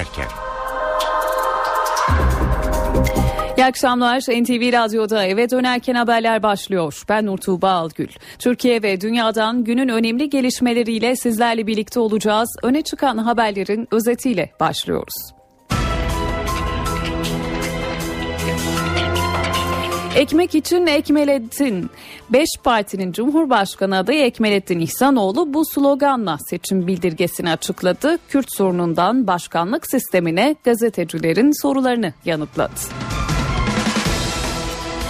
dönerken. İyi akşamlar. NTV Radyo'da eve dönerken haberler başlıyor. Ben Nur Tuğba. Türkiye ve dünyadan günün önemli gelişmeleriyle sizlerle birlikte olacağız. Öne çıkan haberlerin özetiyle başlıyoruz. Ekmek için Ekmelettin. Beş partinin Cumhurbaşkanı adayı Ekmelettin İhsanoğlu bu sloganla seçim bildirgesini açıkladı. Kürt sorunundan başkanlık sistemine gazetecilerin sorularını yanıtladı.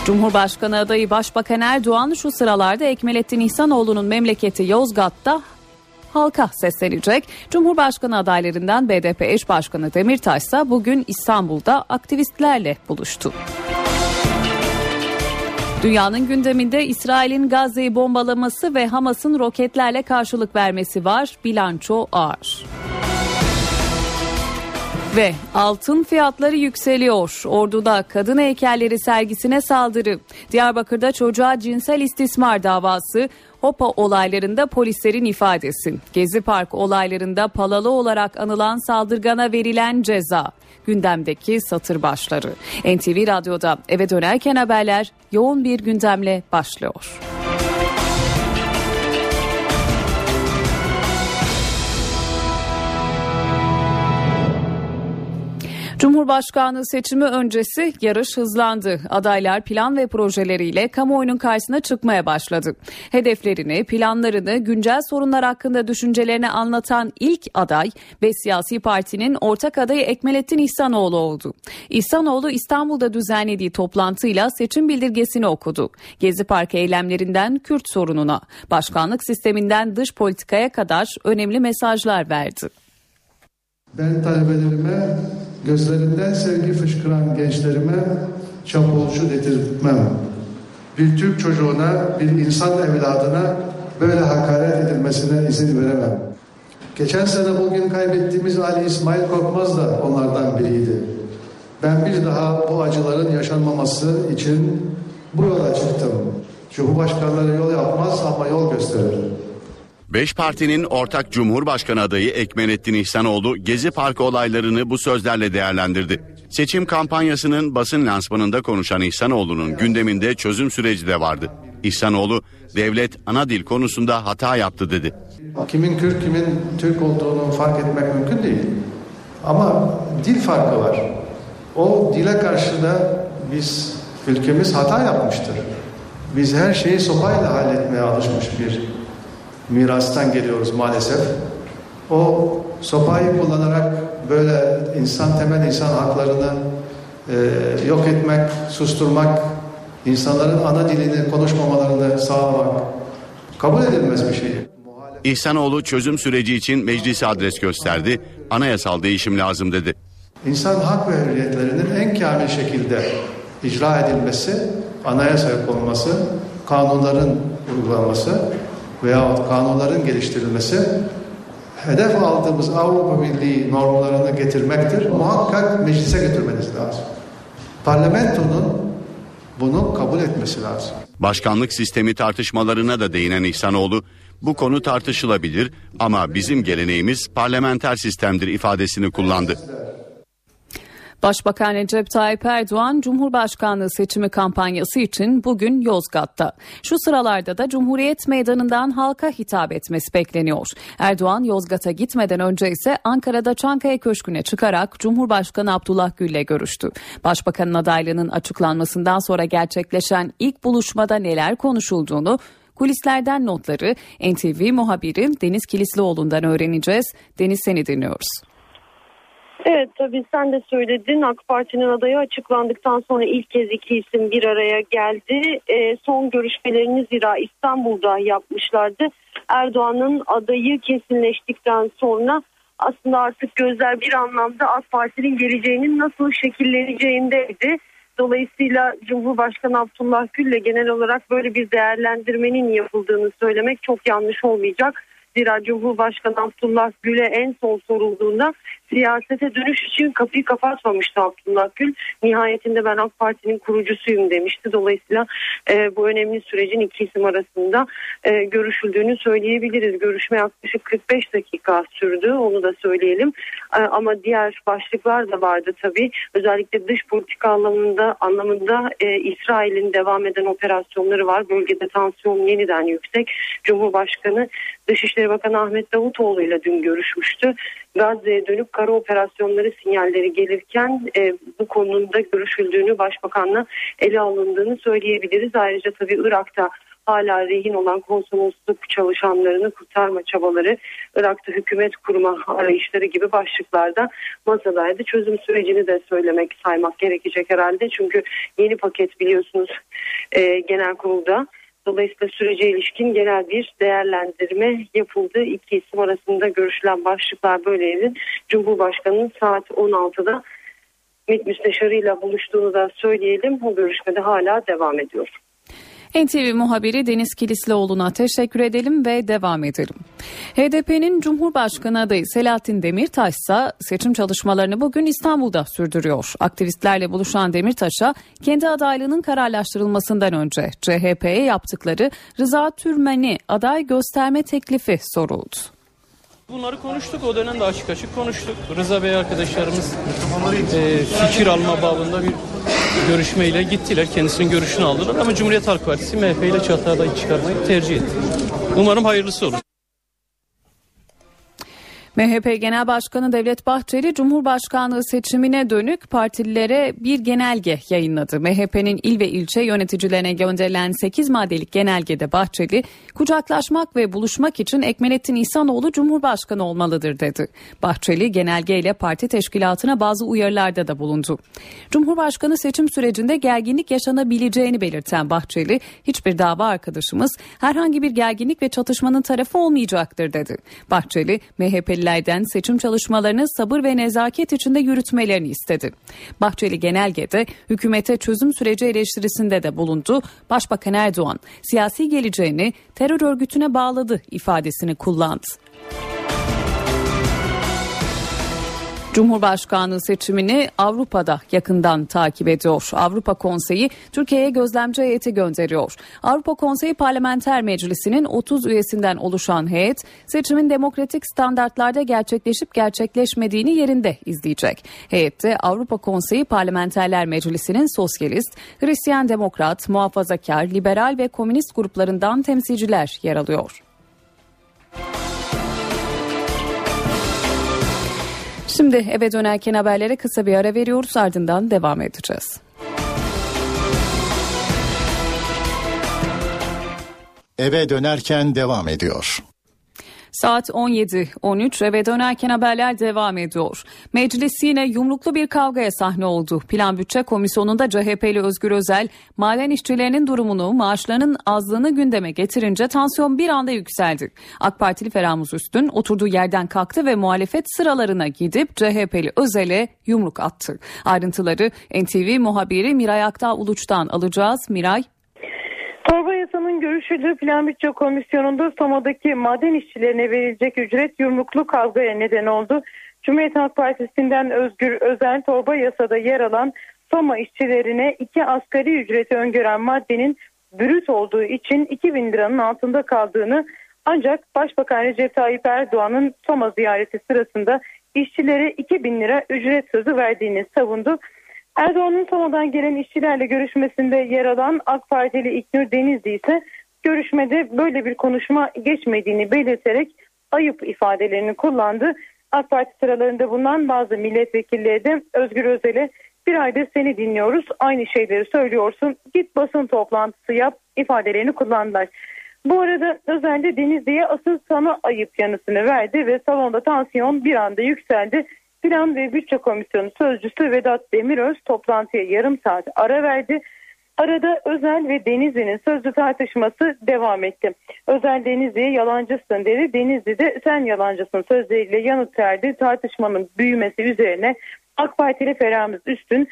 Cumhurbaşkanı adayı Başbakan Erdoğan şu sıralarda Ekmelettin İhsanoğlu'nun memleketi Yozgat'ta halka seslenecek. Cumhurbaşkanı adaylarından BDP eş başkanı Demirtaş ise bugün İstanbul'da aktivistlerle buluştu. Dünyanın gündeminde İsrail'in Gazze'yi bombalaması ve Hamas'ın roketlerle karşılık vermesi var. Bilanço ağır. Ve altın fiyatları yükseliyor. Ordu'da kadın heykelleri sergisine saldırı. Diyarbakır'da çocuğa cinsel istismar davası. Hopa olaylarında polislerin ifadesi. Gezi Park olaylarında palalı olarak anılan saldırgana verilen ceza. Gündemdeki satır başları. NTV Radyo'da eve dönerken haberler yoğun bir gündemle başlıyor. Cumhurbaşkanlığı seçimi öncesi yarış hızlandı. Adaylar plan ve projeleriyle kamuoyunun karşısına çıkmaya başladı. Hedeflerini, planlarını, güncel sorunlar hakkında düşüncelerini anlatan ilk aday ve siyasi partinin ortak adayı Ekmelettin İhsanoğlu oldu. İhsanoğlu İstanbul'da düzenlediği toplantıyla seçim bildirgesini okudu. Gezi Parkı eylemlerinden Kürt sorununa, başkanlık sisteminden dış politikaya kadar önemli mesajlar verdi. Ben talebelerime gözlerinden sevgi fışkıran gençlerime çapulcu dedirtmem. Bir Türk çocuğuna, bir insan evladına böyle hakaret edilmesine izin veremem. Geçen sene bugün kaybettiğimiz Ali İsmail Korkmaz da onlardan biriydi. Ben bir daha bu acıların yaşanmaması için bu yola çıktım. Cumhurbaşkanları yol yapmaz ama yol gösterir. Beş partinin ortak Cumhurbaşkanı adayı Ekmenettin İhsanoğlu Gezi Parkı olaylarını bu sözlerle değerlendirdi. Seçim kampanyasının basın lansmanında konuşan İhsanoğlu'nun gündeminde çözüm süreci de vardı. İhsanoğlu devlet ana dil konusunda hata yaptı dedi. Kimin Kürt kimin Türk olduğunu fark etmek mümkün değil. Ama dil farkı var. O dile karşı da biz ülkemiz hata yapmıştır. Biz her şeyi sopayla halletmeye alışmış bir mirastan geliyoruz maalesef. O sopayı kullanarak böyle insan temel insan haklarını e, yok etmek, susturmak, insanların ana dilini konuşmamalarını sağlamak kabul edilmez bir şey. İhsanoğlu çözüm süreci için meclise adres gösterdi. Anayasal değişim lazım dedi. İnsan hak ve hürriyetlerinin en kamil şekilde icra edilmesi, anayasaya konulması, kanunların uygulanması veya kanunların geliştirilmesi hedef aldığımız Avrupa Birliği normlarını getirmektir. Muhakkak meclise götürmeniz lazım. Parlamentonun bunu kabul etmesi lazım. Başkanlık sistemi tartışmalarına da değinen İhsanoğlu, bu konu tartışılabilir ama bizim geleneğimiz parlamenter sistemdir ifadesini kullandı. Başbakan Recep Tayyip Erdoğan Cumhurbaşkanlığı seçimi kampanyası için bugün Yozgat'ta. Şu sıralarda da Cumhuriyet Meydanı'ndan halka hitap etmesi bekleniyor. Erdoğan Yozgat'a gitmeden önce ise Ankara'da Çankaya Köşkü'ne çıkarak Cumhurbaşkanı Abdullah Gül'le görüştü. Başbakanın adaylığının açıklanmasından sonra gerçekleşen ilk buluşmada neler konuşulduğunu kulislerden notları NTV muhabiri Deniz Kilislioğlu'ndan öğreneceğiz. Deniz seni dinliyoruz. Evet tabii sen de söyledin AK Parti'nin adayı açıklandıktan sonra ilk kez iki isim bir araya geldi. E, son görüşmelerini zira İstanbul'da yapmışlardı. Erdoğan'ın adayı kesinleştikten sonra aslında artık gözler bir anlamda AK Parti'nin geleceğinin nasıl şekilleneceğindeydi. Dolayısıyla Cumhurbaşkanı Abdullah Gül'le genel olarak böyle bir değerlendirmenin yapıldığını söylemek çok yanlış olmayacak. Zira Cumhurbaşkanı Abdullah Gül'e en son sorulduğunda siyasete dönüş için kapıyı kapatmamıştı Abdullah Gül. Nihayetinde ben AK Parti'nin kurucusuyum demişti. Dolayısıyla e, bu önemli sürecin iki isim arasında e, görüşüldüğünü söyleyebiliriz. Görüşme yaklaşık 45 dakika sürdü onu da söyleyelim. E, ama diğer başlıklar da vardı tabii. Özellikle dış politika anlamında anlamında e, İsrail'in devam eden operasyonları var. Bölgede tansiyon yeniden yüksek. Cumhurbaşkanı Dışişleri Bakanı Ahmet Davutoğlu ile dün görüşmüştü. Gazze'ye dönük kara operasyonları sinyalleri gelirken e, bu konunun görüşüldüğünü başbakanla ele alındığını söyleyebiliriz. Ayrıca tabii Irak'ta hala rehin olan konsolosluk çalışanlarını kurtarma çabaları, Irak'ta hükümet kurma arayışları gibi başlıklarda masadaydı. Çözüm sürecini de söylemek, saymak gerekecek herhalde. Çünkü yeni paket biliyorsunuz e, genel kurulda Dolayısıyla sürece ilişkin genel bir değerlendirme yapıldı. İki isim arasında görüşülen başlıklar böyleydi. Cumhurbaşkanı'nın saat 16'da MİT müsteşarıyla buluştuğunu da söyleyelim. Bu görüşmede hala devam ediyor. NTV muhabiri Deniz Kilislioğlu'na teşekkür edelim ve devam edelim. HDP'nin Cumhurbaşkanı adayı Selahattin Demirtaş ise seçim çalışmalarını bugün İstanbul'da sürdürüyor. Aktivistlerle buluşan Demirtaş'a kendi adaylığının kararlaştırılmasından önce CHP'ye yaptıkları Rıza Türmen'i aday gösterme teklifi soruldu. Bunları konuştuk. O dönemde açık açık konuştuk. Rıza Bey arkadaşlarımız e, fikir alma babında bir görüşmeyle gittiler. Kendisinin görüşünü aldılar. Ama Cumhuriyet Halk Partisi MHP ile çatı adayı çıkarmayı tercih etti. Umarım hayırlısı olur. MHP Genel Başkanı Devlet Bahçeli Cumhurbaşkanlığı seçimine dönük partililere bir genelge yayınladı. MHP'nin il ve ilçe yöneticilerine gönderilen 8 maddelik genelgede Bahçeli kucaklaşmak ve buluşmak için Ekmelettin İhsanoğlu Cumhurbaşkanı olmalıdır dedi. Bahçeli genelgeyle parti teşkilatına bazı uyarılarda da bulundu. Cumhurbaşkanı seçim sürecinde gerginlik yaşanabileceğini belirten Bahçeli hiçbir dava arkadaşımız herhangi bir gerginlik ve çatışmanın tarafı olmayacaktır dedi. Bahçeli MHP'liler partilerden seçim çalışmalarını sabır ve nezaket içinde yürütmelerini istedi. Bahçeli genelgede hükümete çözüm süreci eleştirisinde de bulundu. Başbakan Erdoğan siyasi geleceğini terör örgütüne bağladı ifadesini kullandı. Cumhurbaşkanlığı seçimini Avrupa'da yakından takip ediyor. Avrupa Konseyi Türkiye'ye gözlemci heyeti gönderiyor. Avrupa Konseyi Parlamenter Meclisi'nin 30 üyesinden oluşan heyet seçimin demokratik standartlarda gerçekleşip gerçekleşmediğini yerinde izleyecek. Heyette Avrupa Konseyi Parlamenterler Meclisi'nin sosyalist, Hristiyan Demokrat, muhafazakar, liberal ve komünist gruplarından temsilciler yer alıyor. Şimdi eve dönerken haberlere kısa bir ara veriyoruz ardından devam edeceğiz. Eve dönerken devam ediyor. Saat 17.13 eve dönerken haberler devam ediyor. Meclis yine yumruklu bir kavgaya sahne oldu. Plan Bütçe Komisyonu'nda CHP'li Özgür Özel maden işçilerinin durumunu maaşlarının azlığını gündeme getirince tansiyon bir anda yükseldi. AK Partili Feramuz Üstün oturduğu yerden kalktı ve muhalefet sıralarına gidip CHP'li Özel'e yumruk attı. Ayrıntıları NTV muhabiri Miray Aktağ Uluç'tan alacağız. Miray Torba yasanın görüşüldüğü Plan Bütçe Komisyonu'nda Soma'daki maden işçilerine verilecek ücret yumruklu kavgaya neden oldu. Cumhuriyet Halk Partisi'nden Özgür Özel torba yasada yer alan Soma işçilerine iki asgari ücreti öngören maddenin brüt olduğu için 2000 liranın altında kaldığını ancak Başbakan Recep Tayyip Erdoğan'ın Soma ziyareti sırasında işçilere 2000 lira ücret sözü verdiğini savundu. Erdoğan'ın sonradan gelen işçilerle görüşmesinde yer alan AK Partili İknur Denizli ise görüşmede böyle bir konuşma geçmediğini belirterek ayıp ifadelerini kullandı. AK Parti sıralarında bulunan bazı milletvekilleri de Özgür Özel'e bir aydır seni dinliyoruz aynı şeyleri söylüyorsun git basın toplantısı yap ifadelerini kullandılar. Bu arada özellikle Denizli'ye asıl sana ayıp yanısını verdi ve salonda tansiyon bir anda yükseldi. Plan ve Bütçe Komisyonu Sözcüsü Vedat Demiröz toplantıya yarım saat ara verdi. Arada Özel ve Denizli'nin sözlü tartışması devam etti. Özel Denizli'ye yalancısın dedi. Denizli de sen yalancısın sözleriyle yanıt verdi. Tartışmanın büyümesi üzerine AK Partili Ferahımız Üstün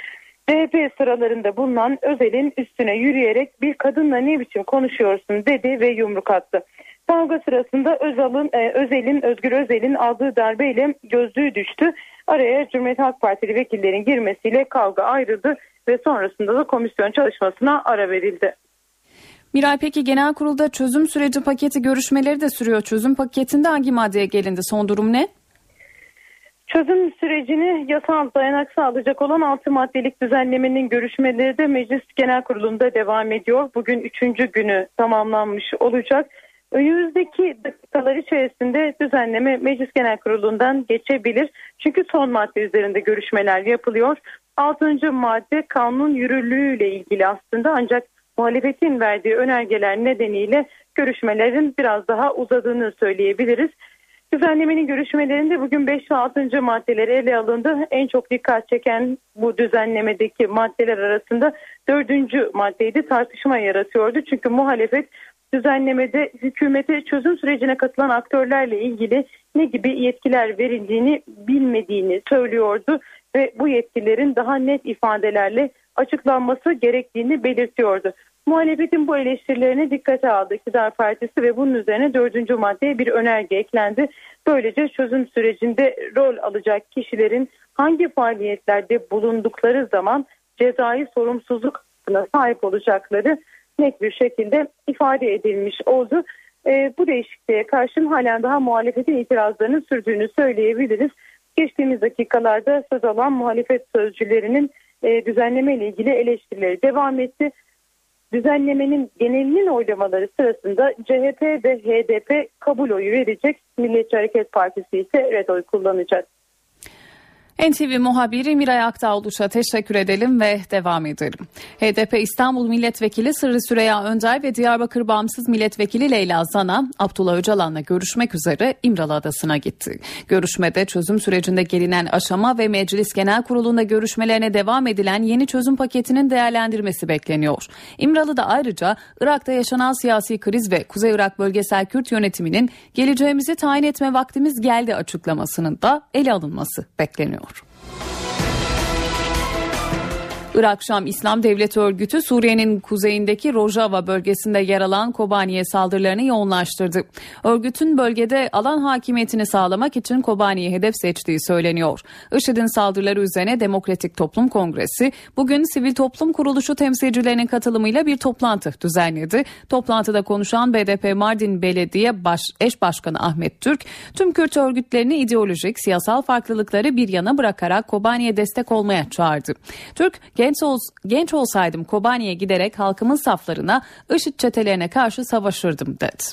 CHP sıralarında bulunan Özel'in üstüne yürüyerek bir kadınla ne biçim konuşuyorsun dedi ve yumruk attı. Kavga sırasında Özal'ın, e, Özel'in, Özgür Özel'in aldığı darbeyle gözlüğü düştü. Araya Cumhuriyet Halk Partili vekillerin girmesiyle kavga ayrıldı ve sonrasında da komisyon çalışmasına ara verildi. Miray peki genel kurulda çözüm süreci paketi görüşmeleri de sürüyor. Çözüm paketinde hangi maddeye gelindi? Son durum ne? Çözüm sürecini yasal dayanak sağlayacak olan 6 maddelik düzenlemenin görüşmeleri de Meclis Genel Kurulu'nda devam ediyor. Bugün 3. günü tamamlanmış olacak. Önümüzdeki dakikalar içerisinde düzenleme Meclis Genel Kurulu'ndan geçebilir. Çünkü son madde üzerinde görüşmeler yapılıyor. 6. madde kanun yürürlüğüyle ilgili aslında ancak muhalefetin verdiği önergeler nedeniyle görüşmelerin biraz daha uzadığını söyleyebiliriz. Düzenlemenin görüşmelerinde bugün 5 ve 6. maddeleri ele alındı. En çok dikkat çeken bu düzenlemedeki maddeler arasında 4. maddeydi tartışma yaratıyordu. Çünkü muhalefet düzenlemede hükümete çözüm sürecine katılan aktörlerle ilgili ne gibi yetkiler verildiğini bilmediğini söylüyordu ve bu yetkilerin daha net ifadelerle açıklanması gerektiğini belirtiyordu. Muhalefetin bu eleştirilerini dikkate aldı İktidar Partisi ve bunun üzerine dördüncü maddeye bir önerge eklendi. Böylece çözüm sürecinde rol alacak kişilerin hangi faaliyetlerde bulundukları zaman cezai sorumsuzluk sahip olacakları net bir şekilde ifade edilmiş oldu. E, bu değişikliğe karşın halen daha muhalefetin itirazlarının sürdüğünü söyleyebiliriz. Geçtiğimiz dakikalarda söz alan muhalefet sözcülerinin e, düzenleme ile ilgili eleştirileri devam etti. Düzenlemenin genelinin oylamaları sırasında CHP ve HDP kabul oyu verecek. Milliyetçi Hareket Partisi ise red oy kullanacak. NTV muhabiri Miray Aktağoluş'a teşekkür edelim ve devam edelim. HDP İstanbul Milletvekili Sırrı Süreyya Önder ve Diyarbakır Bağımsız Milletvekili Leyla Zana, Abdullah Öcalan'la görüşmek üzere İmralı Adası'na gitti. Görüşmede çözüm sürecinde gelinen aşama ve Meclis Genel Kurulu'nda görüşmelerine devam edilen yeni çözüm paketinin değerlendirmesi bekleniyor. İmralı'da ayrıca Irak'ta yaşanan siyasi kriz ve Kuzey Irak Bölgesel Kürt yönetiminin geleceğimizi tayin etme vaktimiz geldi açıklamasının da ele alınması bekleniyor. amor. Irak Şam İslam Devleti Örgütü Suriye'nin kuzeyindeki Rojava bölgesinde yer alan Kobani'ye saldırılarını yoğunlaştırdı. Örgütün bölgede alan hakimiyetini sağlamak için Kobani'yi hedef seçtiği söyleniyor. IŞİD'in saldırıları üzerine Demokratik Toplum Kongresi bugün sivil toplum kuruluşu temsilcilerinin katılımıyla bir toplantı düzenledi. Toplantıda konuşan BDP Mardin Belediye Baş, Eş Başkanı Ahmet Türk, tüm Kürt örgütlerini ideolojik, siyasal farklılıkları bir yana bırakarak Kobani'ye destek olmaya çağırdı. Türk, genç, ol, genç olsaydım Kobani'ye giderek halkımın saflarına IŞİD çetelerine karşı savaşırdım dedi.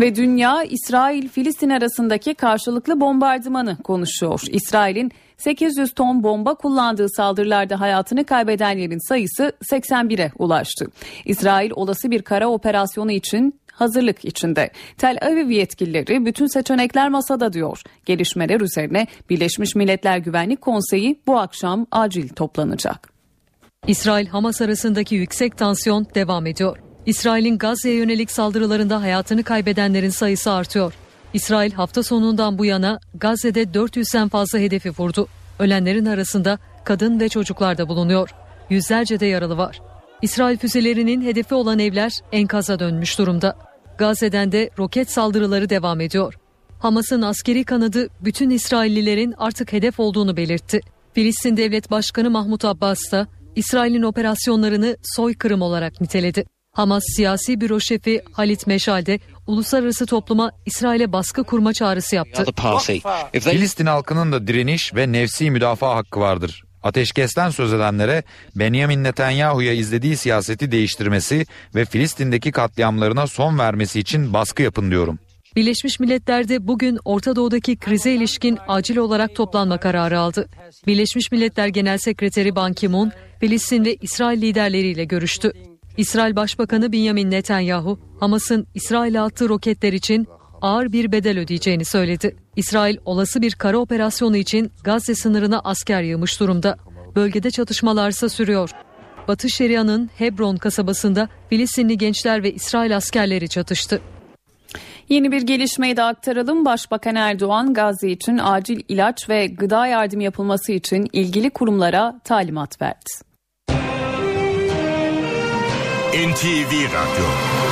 Ve dünya İsrail-Filistin arasındaki karşılıklı bombardımanı konuşuyor. İsrail'in 800 ton bomba kullandığı saldırılarda hayatını kaybedenlerin sayısı 81'e ulaştı. İsrail olası bir kara operasyonu için hazırlık içinde. Tel Aviv yetkilileri bütün seçenekler masada diyor. Gelişmeler üzerine Birleşmiş Milletler Güvenlik Konseyi bu akşam acil toplanacak. İsrail-Hamas arasındaki yüksek tansiyon devam ediyor. İsrail'in Gazze'ye yönelik saldırılarında hayatını kaybedenlerin sayısı artıyor. İsrail hafta sonundan bu yana Gazze'de 400'den fazla hedefi vurdu. Ölenlerin arasında kadın ve çocuklar da bulunuyor. Yüzlerce de yaralı var. İsrail füzelerinin hedefi olan evler enkaza dönmüş durumda. Gazze'den de roket saldırıları devam ediyor. Hamas'ın askeri kanadı bütün İsraillilerin artık hedef olduğunu belirtti. Filistin Devlet Başkanı Mahmut Abbas da İsrail'in operasyonlarını soykırım olarak niteledi. Hamas siyasi büro şefi Halit Meşal de uluslararası topluma İsrail'e baskı kurma çağrısı yaptı. Filistin halkının da direniş ve nefsi müdafaa hakkı vardır. Ateşkesten söz edenlere Benjamin Netanyahu'ya izlediği siyaseti değiştirmesi ve Filistin'deki katliamlarına son vermesi için baskı yapın diyorum. Birleşmiş Milletler de bugün Orta Doğu'daki krize ilişkin acil olarak toplanma kararı aldı. Birleşmiş Milletler Genel Sekreteri Ban Ki-moon, Filistin ve İsrail liderleriyle görüştü. İsrail Başbakanı Benjamin Netanyahu, Hamas'ın İsrail'e attığı roketler için ağır bir bedel ödeyeceğini söyledi. İsrail olası bir kara operasyonu için Gazze sınırına asker yığmış durumda. Bölgede çatışmalarsa sürüyor. Batı Şeria'nın Hebron kasabasında Filistinli gençler ve İsrail askerleri çatıştı. Yeni bir gelişmeyi de aktaralım. Başbakan Erdoğan Gazze için acil ilaç ve gıda yardım yapılması için ilgili kurumlara talimat verdi. NTV Radyo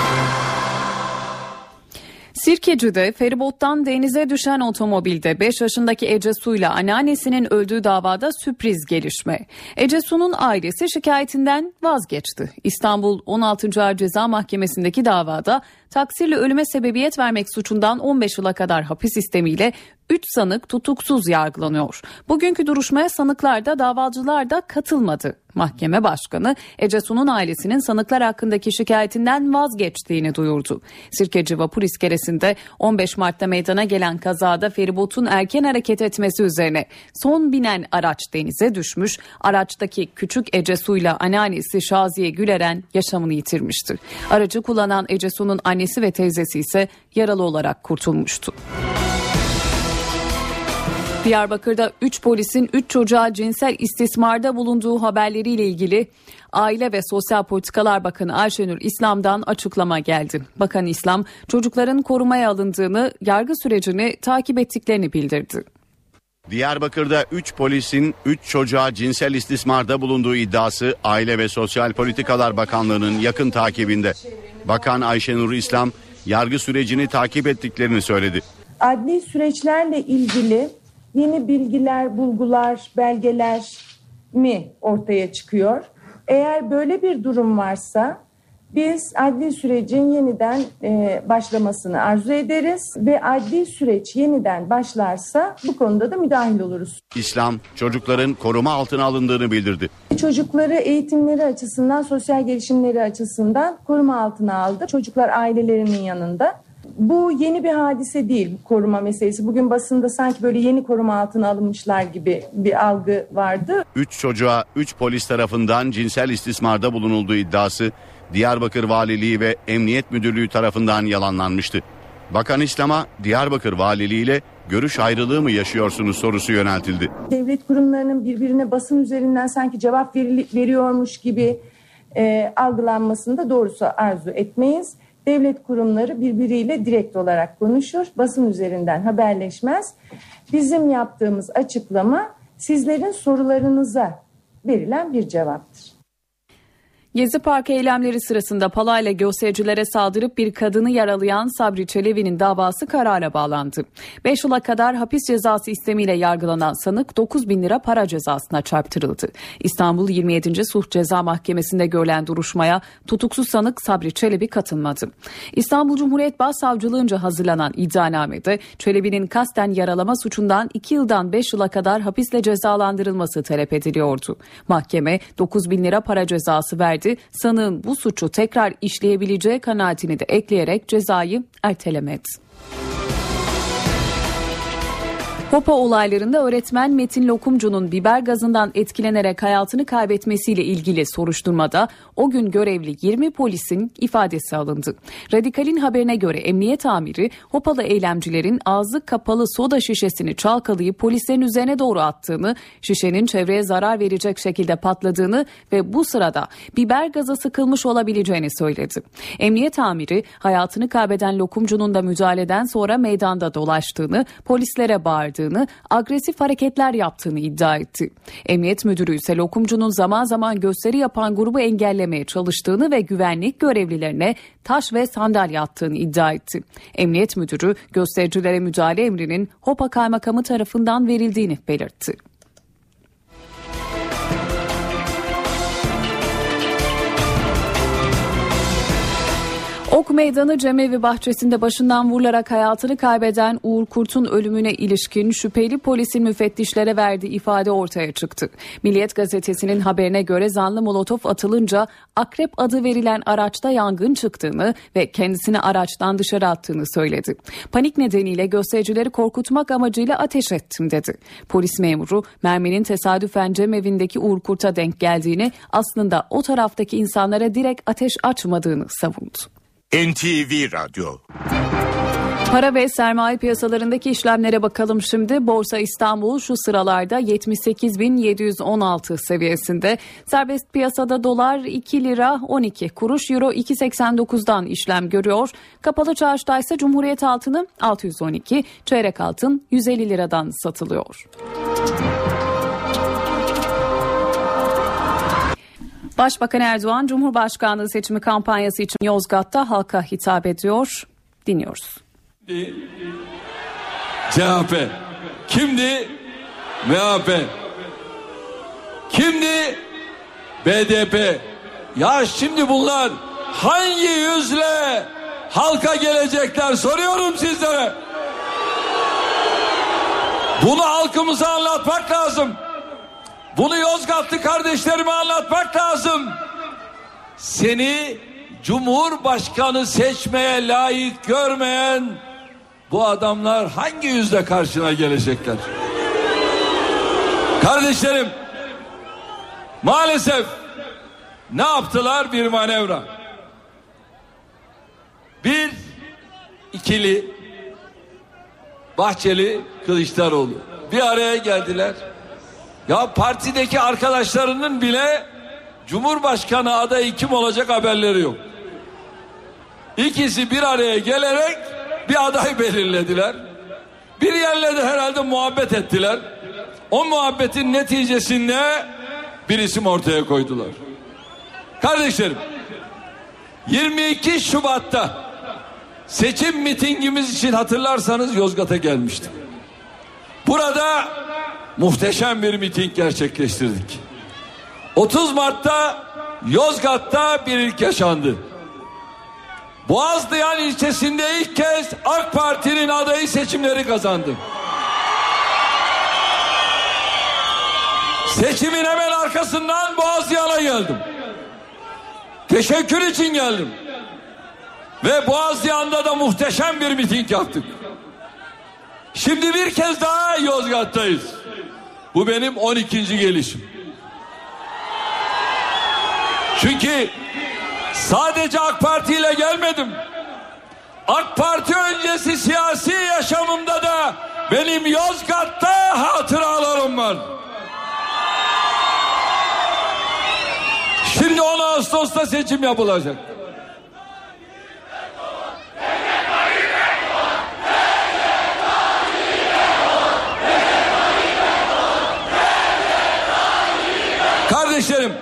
Sirkeci'de feribottan denize düşen otomobilde 5 yaşındaki Ece Su ile anneannesinin öldüğü davada sürpriz gelişme. Ece Su'nun ailesi şikayetinden vazgeçti. İstanbul 16. Ağır Ceza Mahkemesi'ndeki davada taksirle ölüme sebebiyet vermek suçundan 15 yıla kadar hapis sistemiyle 3 sanık tutuksuz yargılanıyor. Bugünkü duruşmaya sanıklar da davacılar da katılmadı. Mahkeme başkanı Ece Su'nun ailesinin sanıklar hakkındaki şikayetinden vazgeçtiğini duyurdu. Sirkeci vapur iskelesinde 15 Mart'ta meydana gelen kazada feribotun erken hareket etmesi üzerine son binen araç denize düşmüş. Araçtaki küçük Ece Su'yla anneannesi Şaziye Güleren yaşamını yitirmişti. Aracı kullanan Ece Su'nun annesi ve teyzesi ise yaralı olarak kurtulmuştu. Diyarbakır'da 3 polisin 3 çocuğa cinsel istismarda bulunduğu haberleriyle ilgili Aile ve Sosyal Politikalar Bakanı Ayşenur İslam'dan açıklama geldi. Bakan İslam çocukların korumaya alındığını, yargı sürecini takip ettiklerini bildirdi. Diyarbakır'da 3 polisin 3 çocuğa cinsel istismarda bulunduğu iddiası Aile ve Sosyal Politikalar Bakanlığı'nın yakın takibinde. Bakan Ayşenur İslam yargı sürecini takip ettiklerini söyledi. Adli süreçlerle ilgili yeni bilgiler, bulgular, belgeler mi ortaya çıkıyor? Eğer böyle bir durum varsa biz adli sürecin yeniden e, başlamasını arzu ederiz ve adli süreç yeniden başlarsa bu konuda da müdahil oluruz. İslam çocukların koruma altına alındığını bildirdi. Çocukları eğitimleri açısından, sosyal gelişimleri açısından koruma altına aldı. Çocuklar ailelerinin yanında. Bu yeni bir hadise değil koruma meselesi. Bugün basında sanki böyle yeni koruma altına alınmışlar gibi bir algı vardı. 3 çocuğa 3 polis tarafından cinsel istismarda bulunulduğu iddiası Diyarbakır Valiliği ve Emniyet Müdürlüğü tarafından yalanlanmıştı. Bakan İslam'a Diyarbakır Valiliği ile görüş ayrılığı mı yaşıyorsunuz sorusu yöneltildi. Devlet kurumlarının birbirine basın üzerinden sanki cevap veriyormuş gibi e, algılanmasını da doğrusu arzu etmeyiz devlet kurumları birbiriyle direkt olarak konuşur. Basın üzerinden haberleşmez. Bizim yaptığımız açıklama sizlerin sorularınıza verilen bir cevaptır. Gezi Parkı eylemleri sırasında palayla göstericilere saldırıp bir kadını yaralayan Sabri Çelebi'nin davası karara bağlandı. 5 yıla kadar hapis cezası istemiyle yargılanan sanık 9 bin lira para cezasına çarptırıldı. İstanbul 27. Sulh Ceza Mahkemesi'nde görülen duruşmaya tutuksuz sanık Sabri Çelebi katılmadı. İstanbul Cumhuriyet Başsavcılığınca hazırlanan iddianamede Çelebi'nin kasten yaralama suçundan 2 yıldan 5 yıla kadar hapisle cezalandırılması talep ediliyordu. Mahkeme 9 bin lira para cezası verdi verdi. Sanığın bu suçu tekrar işleyebileceği kanaatini de ekleyerek cezayı ertelemedi. Hopa olaylarında öğretmen Metin Lokumcu'nun biber gazından etkilenerek hayatını kaybetmesiyle ilgili soruşturmada o gün görevli 20 polisin ifadesi alındı. Radikal'in haberine göre emniyet amiri Hopalı eylemcilerin ağzı kapalı soda şişesini çalkalayıp polislerin üzerine doğru attığını, şişenin çevreye zarar verecek şekilde patladığını ve bu sırada biber gazı sıkılmış olabileceğini söyledi. Emniyet amiri hayatını kaybeden Lokumcu'nun da müdahaleden sonra meydanda dolaştığını, polislere bağırdığını yaptığını, agresif hareketler yaptığını iddia etti. Emniyet müdürü ise lokumcunun zaman zaman gösteri yapan grubu engellemeye çalıştığını ve güvenlik görevlilerine taş ve sandalye attığını iddia etti. Emniyet müdürü göstericilere müdahale emrinin Hopa Kaymakamı tarafından verildiğini belirtti. Ok Meydanı Cemevi bahçesinde başından vurularak hayatını kaybeden Uğur Kurt'un ölümüne ilişkin şüpheli polisin müfettişlere verdiği ifade ortaya çıktı. Milliyet gazetesinin haberine göre zanlı molotof atılınca Akrep adı verilen araçta yangın çıktığını ve kendisini araçtan dışarı attığını söyledi. Panik nedeniyle göstericileri korkutmak amacıyla ateş ettim dedi. Polis memuru merminin tesadüfen cemevindeki Uğur Kurt'a denk geldiğini aslında o taraftaki insanlara direkt ateş açmadığını savundu. NTV Radyo Para ve sermaye piyasalarındaki işlemlere bakalım şimdi. Borsa İstanbul şu sıralarda 78.716 seviyesinde. Serbest piyasada dolar 2 lira 12 kuruş, euro 2.89'dan işlem görüyor. Kapalı çarşıda ise Cumhuriyet altını 612, çeyrek altın 150 liradan satılıyor. Başbakan Erdoğan Cumhurbaşkanlığı seçimi kampanyası için Yozgat'ta halka hitap ediyor. Dinliyoruz. CHP. Kimdi? MHP. Kimdi? BDP. Ya şimdi bunlar hangi yüzle halka gelecekler soruyorum sizlere. Bunu halkımıza anlatmak lazım. Bunu Yozgatlı kardeşlerime anlatmak lazım. Seni Cumhurbaşkanı seçmeye layık görmeyen bu adamlar hangi yüzle karşına gelecekler? Kardeşlerim maalesef ne yaptılar bir manevra. Bir ikili Bahçeli Kılıçdaroğlu bir araya geldiler. Ya partideki arkadaşlarının bile Cumhurbaşkanı adayı kim olacak haberleri yok. İkisi bir araya gelerek bir aday belirlediler. Bir yerle de herhalde muhabbet ettiler. O muhabbetin neticesinde bir isim ortaya koydular. Kardeşlerim 22 Şubat'ta seçim mitingimiz için hatırlarsanız Yozgat'a gelmiştim. Burada muhteşem bir miting gerçekleştirdik. 30 Mart'ta Yozgat'ta bir ilk yaşandı. Boğazlayan ilçesinde ilk kez AK Parti'nin adayı seçimleri kazandı. Seçimin hemen arkasından Boğazlayan'a geldim. Teşekkür için geldim. Ve Boğazlayan'da da muhteşem bir miting yaptık. Şimdi bir kez daha Yozgat'tayız. Bu benim 12. gelişim. Çünkü sadece AK Parti ile gelmedim. AK Parti öncesi siyasi yaşamımda da benim Yozgat'ta hatıralarım var. Şimdi 10 Ağustos'ta seçim yapılacak. Kardeşlerim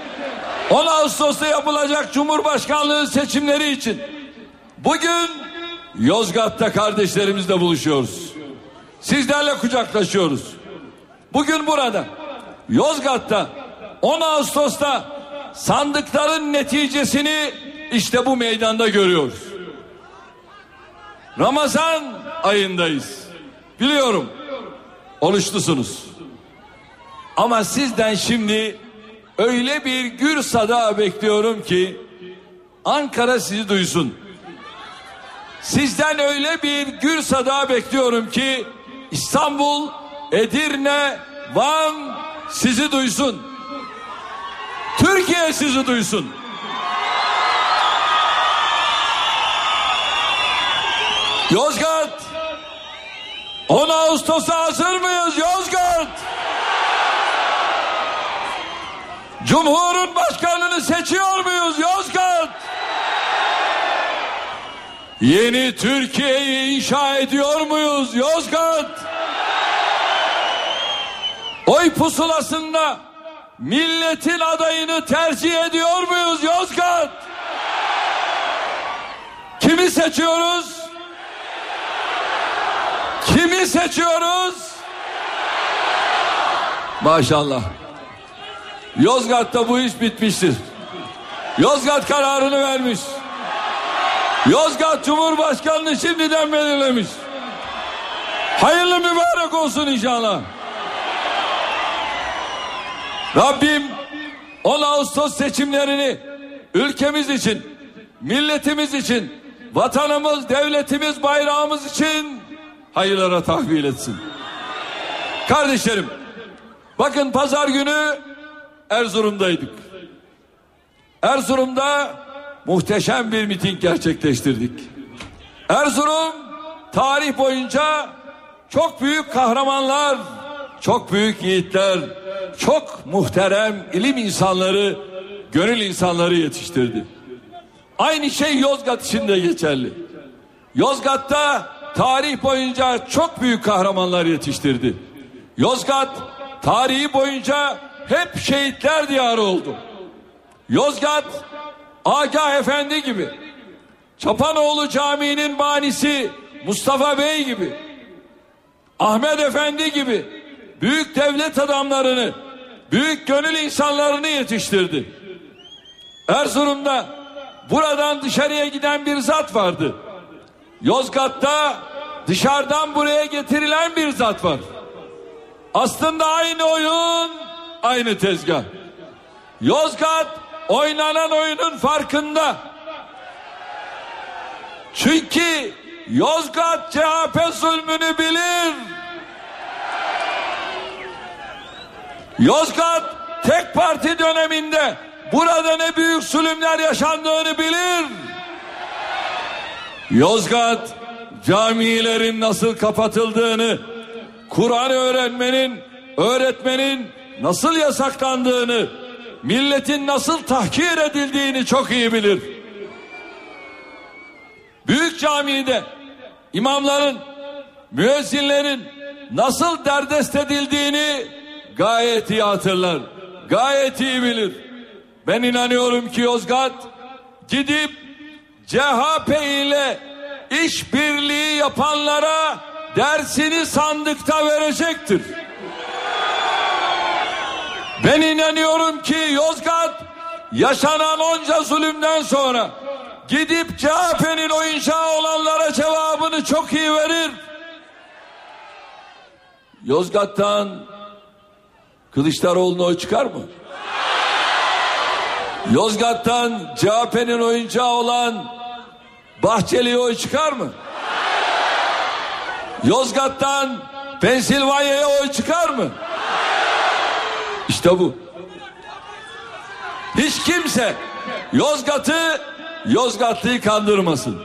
10 Ağustos'ta yapılacak Cumhurbaşkanlığı seçimleri için bugün Yozgat'ta kardeşlerimizle buluşuyoruz. Sizlerle kucaklaşıyoruz. Bugün burada Yozgat'ta 10 Ağustos'ta sandıkların neticesini işte bu meydanda görüyoruz. Ramazan ayındayız. Biliyorum. Oruçlusunuz. Ama sizden şimdi öyle bir gür sada bekliyorum ki Ankara sizi duysun. Sizden öyle bir gür sada bekliyorum ki İstanbul, Edirne, Van sizi duysun. Türkiye sizi duysun. Yozgat 10 Ağustos'a hazır mıyız Yozgat? Cumhurun başkanını seçiyor muyuz Yozgat? Yeni Türkiye'yi inşa ediyor muyuz Yozgat? Oy pusulasında milletin adayını tercih ediyor muyuz Yozgat? Kimi seçiyoruz? Kimi seçiyoruz? Maşallah. Yozgat'ta bu iş bitmiştir. Yozgat kararını vermiş. Yozgat Cumhurbaşkanı'nı şimdiden belirlemiş. Hayırlı mübarek olsun inşallah. Rabbim 10 Ağustos seçimlerini ülkemiz için, milletimiz için, vatanımız, devletimiz, bayrağımız için hayırlara tahvil etsin. Kardeşlerim, bakın pazar günü Erzurum'daydık. Erzurum'da muhteşem bir miting gerçekleştirdik. Erzurum tarih boyunca çok büyük kahramanlar, çok büyük yiğitler, çok muhterem ilim insanları, gönül insanları yetiştirdi. Aynı şey Yozgat için de geçerli. Yozgat'ta tarih boyunca çok büyük kahramanlar yetiştirdi. Yozgat tarihi boyunca hep şehitler diyarı oldu. Yozgat Agah Efendi gibi Çapanoğlu Camii'nin banisi Mustafa Bey gibi, Ahmet Efendi gibi büyük devlet adamlarını, büyük gönül insanlarını yetiştirdi. Erzurum'da buradan dışarıya giden bir zat vardı. Yozgat'ta dışarıdan buraya getirilen bir zat var. Aslında aynı oyun, aynı tezgah. Yozgat oynanan oyunun farkında. Çünkü Yozgat CHP zulmünü bilir. Yozgat tek parti döneminde burada ne büyük zulümler yaşandığını bilir. Yozgat camilerin nasıl kapatıldığını, Kur'an öğrenmenin, öğretmenin nasıl yasaklandığını, milletin nasıl tahkir edildiğini çok iyi bilir. Büyük camide imamların, müezzinlerin nasıl derdest edildiğini gayet iyi hatırlar. Gayet iyi bilir. Ben inanıyorum ki Yozgat gidip CHP ile işbirliği yapanlara dersini sandıkta verecektir. Ben inanıyorum ki Yozgat yaşanan onca zulümden sonra gidip CHP'nin oyuncağı olanlara cevabını çok iyi verir. Yozgat'tan Kılıçdaroğlu'na çıkar mı? Yozgat'tan CHP'nin oyuncağı olan Bahçeli'ye oy çıkar mı? Yozgat'tan Pensilvanya'ya oy çıkar mı? İşte bu. Hiç kimse Yozgat'ı Yozgatlı'yı kandırmasın.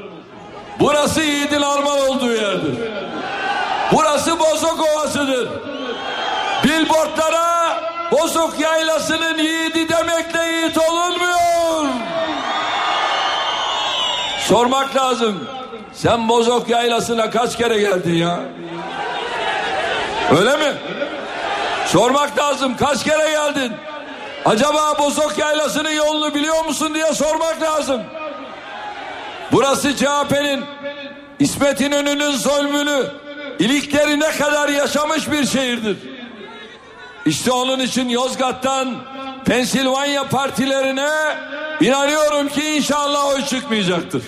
Burası Yiğit'in armağan olduğu yerdir. Burası Bozok Ovası'dır. Billboardlara Bozok Yaylası'nın yiğidi demekle yiğit olunmuyor. Sormak lazım. Sen Bozok Yaylası'na kaç kere geldin ya? Öyle mi? Sormak lazım. Kaç kere geldin? Acaba Bozok Yaylası'nın yolunu biliyor musun diye sormak lazım. Burası CHP'nin İsmet İnönü'nün zulmünü ilikleri ne kadar yaşamış bir şehirdir. İşte onun için Yozgat'tan Pensilvanya partilerine inanıyorum ki inşallah oy çıkmayacaktır.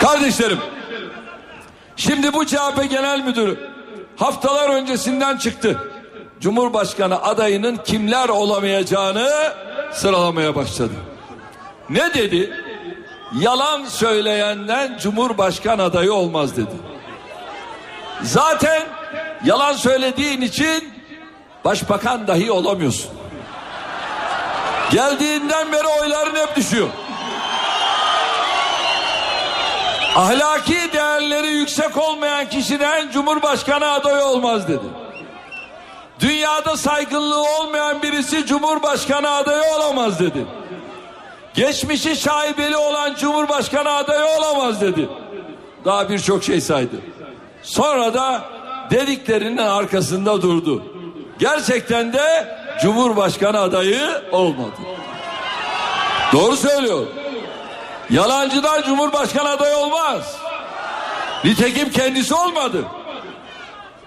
Kardeşlerim şimdi bu CHP Genel Müdürü haftalar öncesinden çıktı. Cumhurbaşkanı adayının kimler olamayacağını sıralamaya başladı. Ne dedi? Yalan söyleyenden Cumhurbaşkanı adayı olmaz dedi. Zaten yalan söylediğin için başbakan dahi olamıyorsun. Geldiğinden beri oyların hep düşüyor. Ahlaki değerleri yüksek olmayan kişiden Cumhurbaşkanı adayı olmaz dedi. Dünyada saygınlığı olmayan birisi Cumhurbaşkanı adayı olamaz dedi. Geçmişi şaibeli olan Cumhurbaşkanı adayı olamaz dedi. Daha birçok şey saydı. Sonra da dediklerinin arkasında durdu. Gerçekten de Cumhurbaşkanı adayı olmadı. Doğru söylüyor. Yalancıdan Cumhurbaşkanı adayı olmaz. Nitekim kendisi olmadı.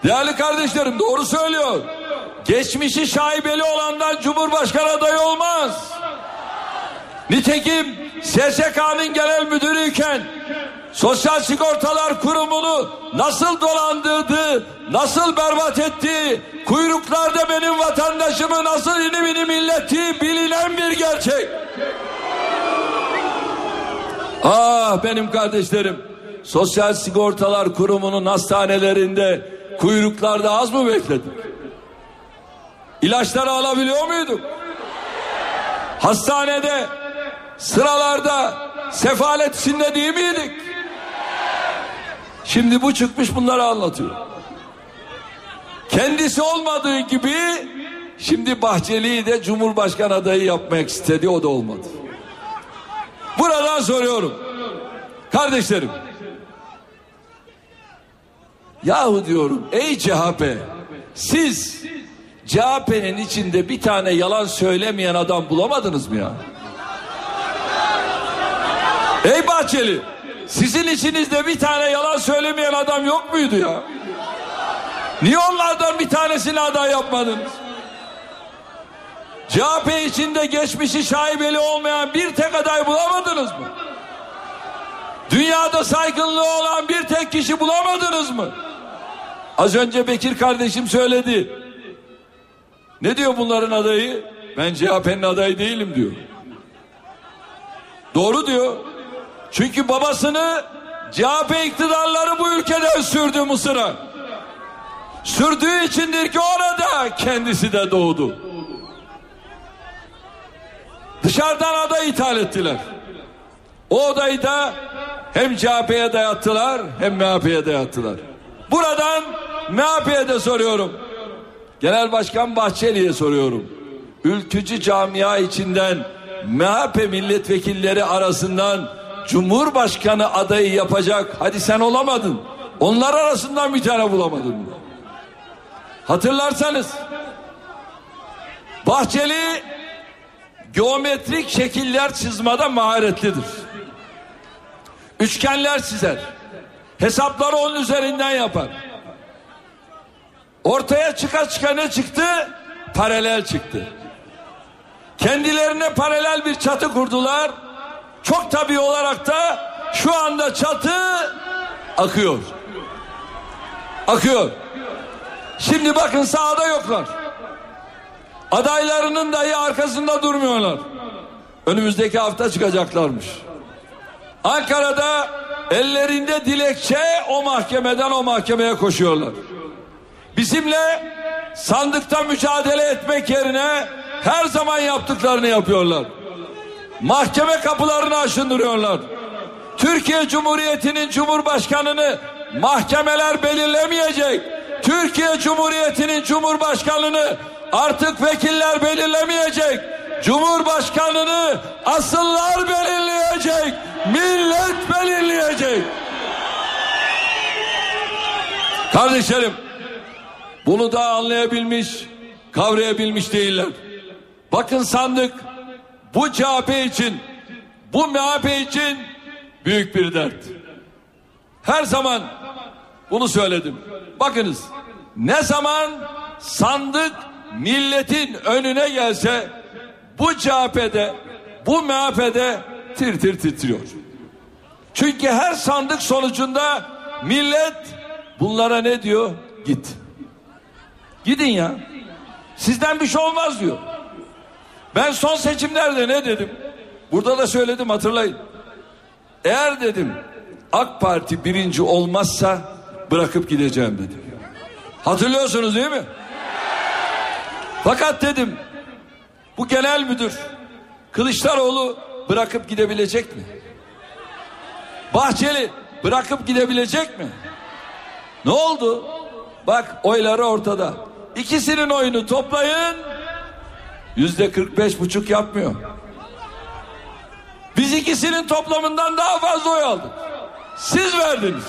Değerli kardeşlerim doğru söylüyor. Geçmişi şaibeli olandan Cumhurbaşkanı adayı olmaz. Nitekim SSK'nın genel müdürüyken Sosyal Sigortalar Kurumu'nu nasıl dolandırdı, nasıl berbat etti, kuyruklarda benim vatandaşımı nasıl inim inim illettiği bilinen bir gerçek. Ah benim kardeşlerim, Sosyal Sigortalar Kurumu'nun hastanelerinde kuyruklarda az mı bekledik? İlaçları alabiliyor muyduk? Hastanede sıralarda sefalet içinde değil miydik? Şimdi bu çıkmış bunları anlatıyor. Kendisi olmadığı gibi şimdi Bahçeli'yi de Cumhurbaşkanı adayı yapmak istedi o da olmadı. Buradan soruyorum. Kardeşlerim. Yahu diyorum ey CHP siz CHP'nin içinde bir tane yalan söylemeyen adam bulamadınız mı ya? Ey Bahçeli Sizin içinizde bir tane yalan söylemeyen adam yok muydu ya? Niye onlardan bir tanesini aday yapmadınız? CHP içinde geçmişi şaibeli olmayan bir tek aday bulamadınız mı? Dünyada saygınlığı olan bir tek kişi bulamadınız mı? Az önce Bekir kardeşim söyledi. Ne diyor bunların adayı? Ben CHP'nin adayı değilim diyor. Doğru diyor. Çünkü babasını CHP iktidarları bu ülkeden sürdü Mısır'a. Sürdüğü içindir ki orada kendisi de doğdu. Dışarıdan aday ithal ettiler. O odayı da hem CHP'ye dayattılar hem MHP'ye dayattılar. Buradan MHP'ye de soruyorum. Genel Başkan Bahçeli'ye soruyorum. Ülkücü camia içinden MHP milletvekilleri arasından Cumhurbaşkanı adayı yapacak. Hadi sen olamadın. Onlar arasından bir tane bulamadın mı? Hatırlarsanız Bahçeli geometrik şekiller çizmede maharetlidir. Üçgenler çizer. Hesapları onun üzerinden yapar. Ortaya çıka çıka ne çıktı? Paralel çıktı. Kendilerine paralel bir çatı kurdular. Çok tabii olarak da şu anda çatı akıyor. Akıyor. Şimdi bakın sahada yoklar. Adaylarının dahi arkasında durmuyorlar. Önümüzdeki hafta çıkacaklarmış. Ankara'da ellerinde dilekçe o mahkemeden o mahkemeye koşuyorlar. Bizimle sandıkta mücadele etmek yerine her zaman yaptıklarını yapıyorlar. Mahkeme kapılarını aşındırıyorlar. Türkiye Cumhuriyeti'nin Cumhurbaşkanını mahkemeler belirlemeyecek. Türkiye Cumhuriyeti'nin Cumhurbaşkanını artık vekiller belirlemeyecek. Cumhurbaşkanını asıllar belirleyecek. Millet belirleyecek. Kardeşlerim bunu da anlayabilmiş, kavrayabilmiş değiller. Bakın sandık bu CHP için, bu MHP için büyük bir dert. Her zaman bunu söyledim. Bakınız ne zaman sandık milletin önüne gelse bu CHP'de, bu MHP'de tir tir titriyor. Çünkü her sandık sonucunda millet bunlara ne diyor? Git. Gidin ya. Sizden bir şey olmaz diyor. Ben son seçimlerde ne dedim? Burada da söyledim hatırlayın. Eğer dedim AK Parti birinci olmazsa bırakıp gideceğim dedim. Hatırlıyorsunuz değil mi? Fakat dedim bu genel müdür Kılıçdaroğlu bırakıp gidebilecek mi? Bahçeli bırakıp gidebilecek mi? Ne oldu? Bak oyları ortada. İkisinin oyunu toplayın yüzde 45 buçuk yapmıyor. Biz ikisinin toplamından daha fazla oy aldık. Siz verdiniz.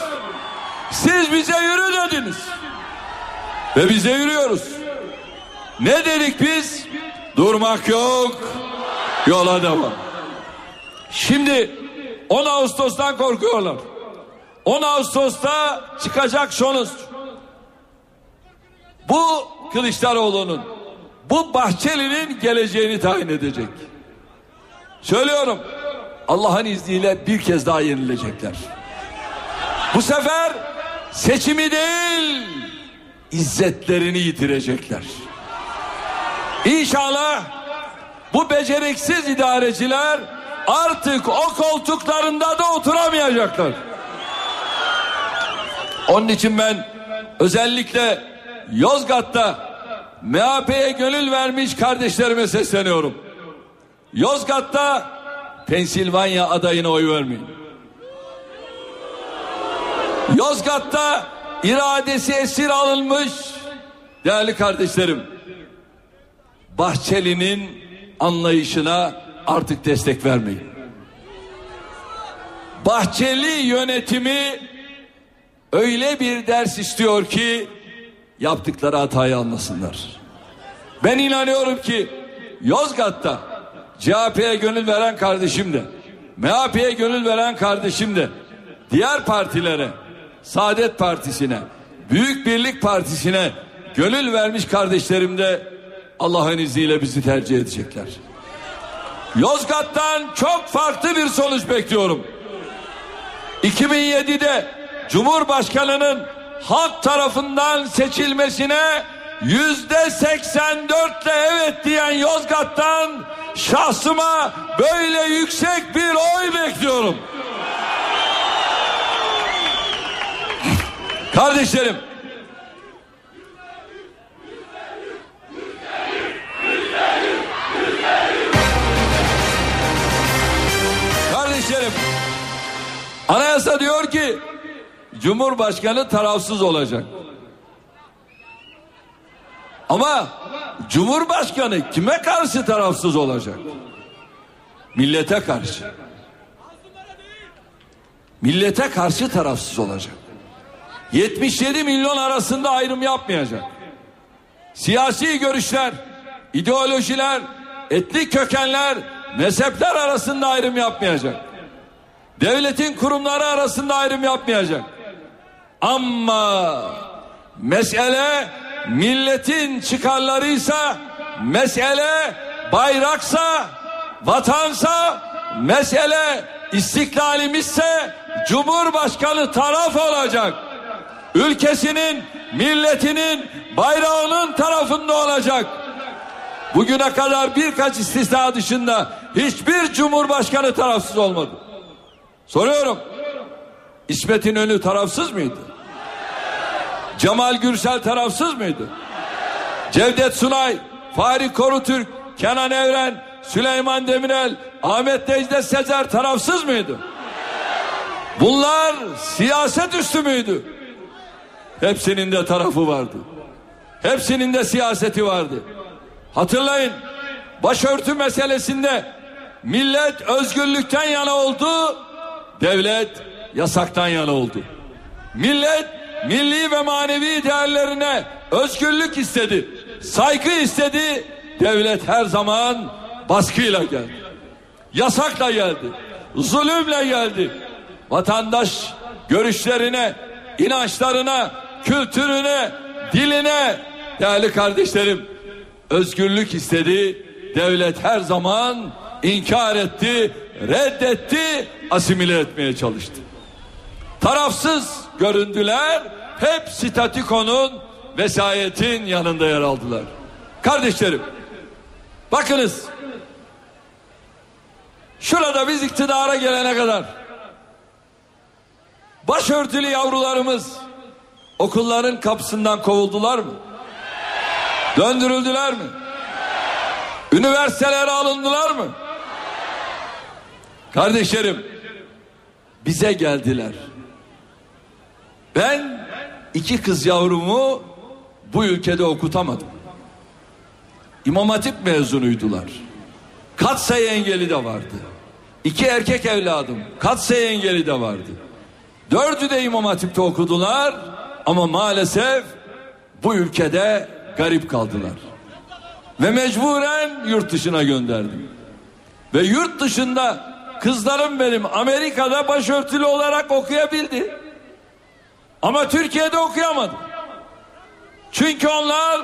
Siz bize yürü dediniz. Ve bize yürüyoruz. Ne dedik biz? Durmak yok. Yola devam. Şimdi 10 Ağustos'tan korkuyorlar. 10 Ağustos'ta çıkacak sonuç. Bu Kılıçdaroğlu'nun, bu Bahçeli'nin geleceğini tayin edecek. Söylüyorum. Allah'ın izniyle bir kez daha yenilecekler. Bu sefer seçimi değil, izzetlerini yitirecekler. İnşallah bu beceriksiz idareciler artık o koltuklarında da oturamayacaklar. Onun için ben özellikle Yozgat'ta MHP'ye gönül vermiş kardeşlerime sesleniyorum. Yozgat'ta Pensilvanya adayına oy vermeyin. Yozgat'ta iradesi esir alınmış değerli kardeşlerim. Bahçeli'nin anlayışına artık destek vermeyin. Bahçeli yönetimi öyle bir ders istiyor ki yaptıkları hatayı anlasınlar. Ben inanıyorum ki Yozgat'ta CHP'ye gönül veren kardeşim de MHP'ye gönül veren kardeşim de diğer partilere, Saadet Partisi'ne, Büyük Birlik Partisi'ne gönül vermiş kardeşlerim de Allah'ın izniyle bizi tercih edecekler. Yozgat'tan çok farklı bir sonuç bekliyorum. 2007'de Cumhurbaşkanı'nın halk tarafından seçilmesine yüzde 84 ile evet diyen Yozgat'tan şahsıma böyle yüksek bir oy bekliyorum. Kardeşlerim Kardeşlerim anayasa diyor ki Cumhurbaşkanı tarafsız olacak. Ama Cumhurbaşkanı kime karşı tarafsız olacak? Millete karşı. Millete karşı tarafsız olacak. 77 milyon arasında ayrım yapmayacak. Siyasi görüşler, ideolojiler, etnik kökenler, mezhepler arasında ayrım yapmayacak. Devletin kurumları arasında ayrım yapmayacak. Ama mesele milletin çıkarlarıysa, mesele bayraksa, vatansa, mesele istiklalimizse Cumhurbaşkanı taraf olacak. Ülkesinin, milletinin, bayrağının tarafında olacak. Bugüne kadar birkaç istisna dışında hiçbir cumhurbaşkanı tarafsız olmadı. Soruyorum. İsmet İnönü tarafsız mıydı? Cemal Gürsel tarafsız mıydı? Cevdet Sunay, Fahri Korutürk, Kenan Evren, Süleyman Demirel, Ahmet Necdet Sezer tarafsız mıydı? Bunlar siyaset üstü müydü? Hepsinin de tarafı vardı. Hepsinin de siyaseti vardı. Hatırlayın başörtü meselesinde millet özgürlükten yana oldu, devlet yasaktan yana oldu. Millet milli ve manevi değerlerine özgürlük istedi, saygı istedi, devlet her zaman baskıyla geldi. Yasakla geldi, zulümle geldi. Vatandaş görüşlerine, inançlarına, kültürüne, diline değerli kardeşlerim özgürlük istedi. Devlet her zaman inkar etti, reddetti, asimile etmeye çalıştı. Tarafsız göründüler, hep statükonun vesayetin yanında yer aldılar. Kardeşlerim, bakınız, şurada biz iktidara gelene kadar başörtülü yavrularımız okulların kapısından kovuldular mı? Döndürüldüler mi? Üniversitelere alındılar mı? Kardeşlerim bize geldiler. Ben iki kız yavrumu bu ülkede okutamadım. İmam Hatip mezunuydular. Kat sayı engeli de vardı. İki erkek evladım kat sayı engeli de vardı. Dördü de İmam Hatip'te okudular ama maalesef bu ülkede garip kaldılar. Ve mecburen yurt dışına gönderdim. Ve yurt dışında kızlarım benim Amerika'da başörtülü olarak okuyabildi. Ama Türkiye'de okuyamadı. Çünkü onlar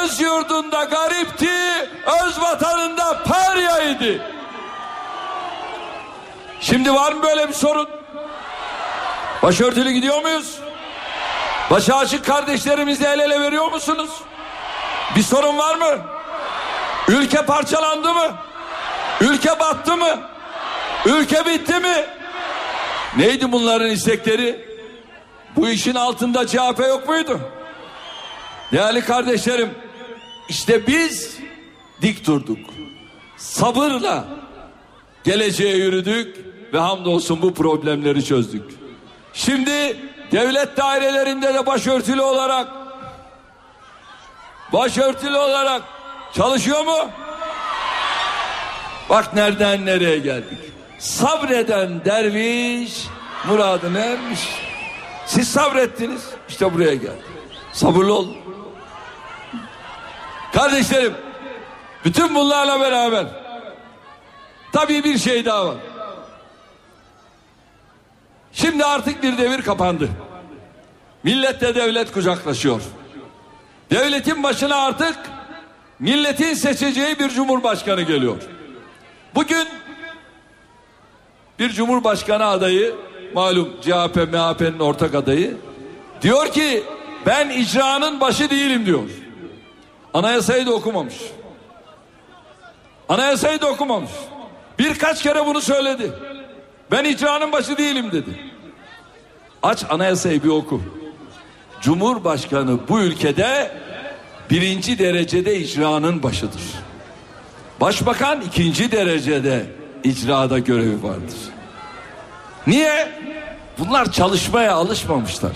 öz yurdunda garipti, öz vatanında paryaydı. Şimdi var mı böyle bir sorun? Başörtülü gidiyor muyuz? Başı açık kardeşlerimizle el ele veriyor musunuz? Bir sorun var mı? Ülke parçalandı mı? Ülke battı mı? Ülke bitti mi? Neydi bunların istekleri? Bu işin altında CHP yok muydu? Değerli kardeşlerim, işte biz dik durduk. Sabırla geleceğe yürüdük ve hamdolsun bu problemleri çözdük. Şimdi devlet dairelerinde de başörtülü olarak başörtülü olarak çalışıyor mu? Bak nereden nereye geldik. Sabreden derviş muradını ermiş. Siz sabrettiniz işte buraya geldik. Sabırlı olun. Kardeşlerim bütün bunlarla beraber tabii bir şey daha var. Şimdi artık bir devir kapandı. Milletle devlet kucaklaşıyor. Devletin başına artık milletin seçeceği bir cumhurbaşkanı geliyor. Bugün bir cumhurbaşkanı adayı malum CHP MHP'nin ortak adayı diyor ki ben icranın başı değilim diyor. Anayasayı da okumamış. Anayasayı da okumamış. Birkaç kere bunu söyledi. Ben icranın başı değilim dedi. Aç anayasayı bir oku. Cumhurbaşkanı bu ülkede birinci derecede icranın başıdır. Başbakan ikinci derecede icrada görevi vardır. Niye? Bunlar çalışmaya alışmamışlar.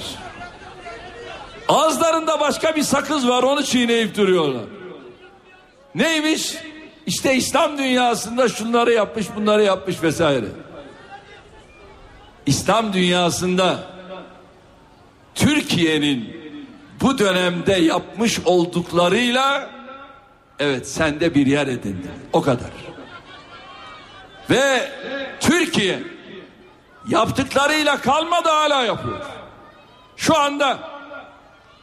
Ağızlarında başka bir sakız var onu çiğneyip duruyorlar. Neymiş? İşte İslam dünyasında şunları yapmış bunları yapmış vesaire. İslam dünyasında Türkiye'nin bu dönemde yapmış olduklarıyla evet sende bir yer edindi. O kadar. Ve Türkiye yaptıklarıyla kalmadı hala yapıyor. Şu anda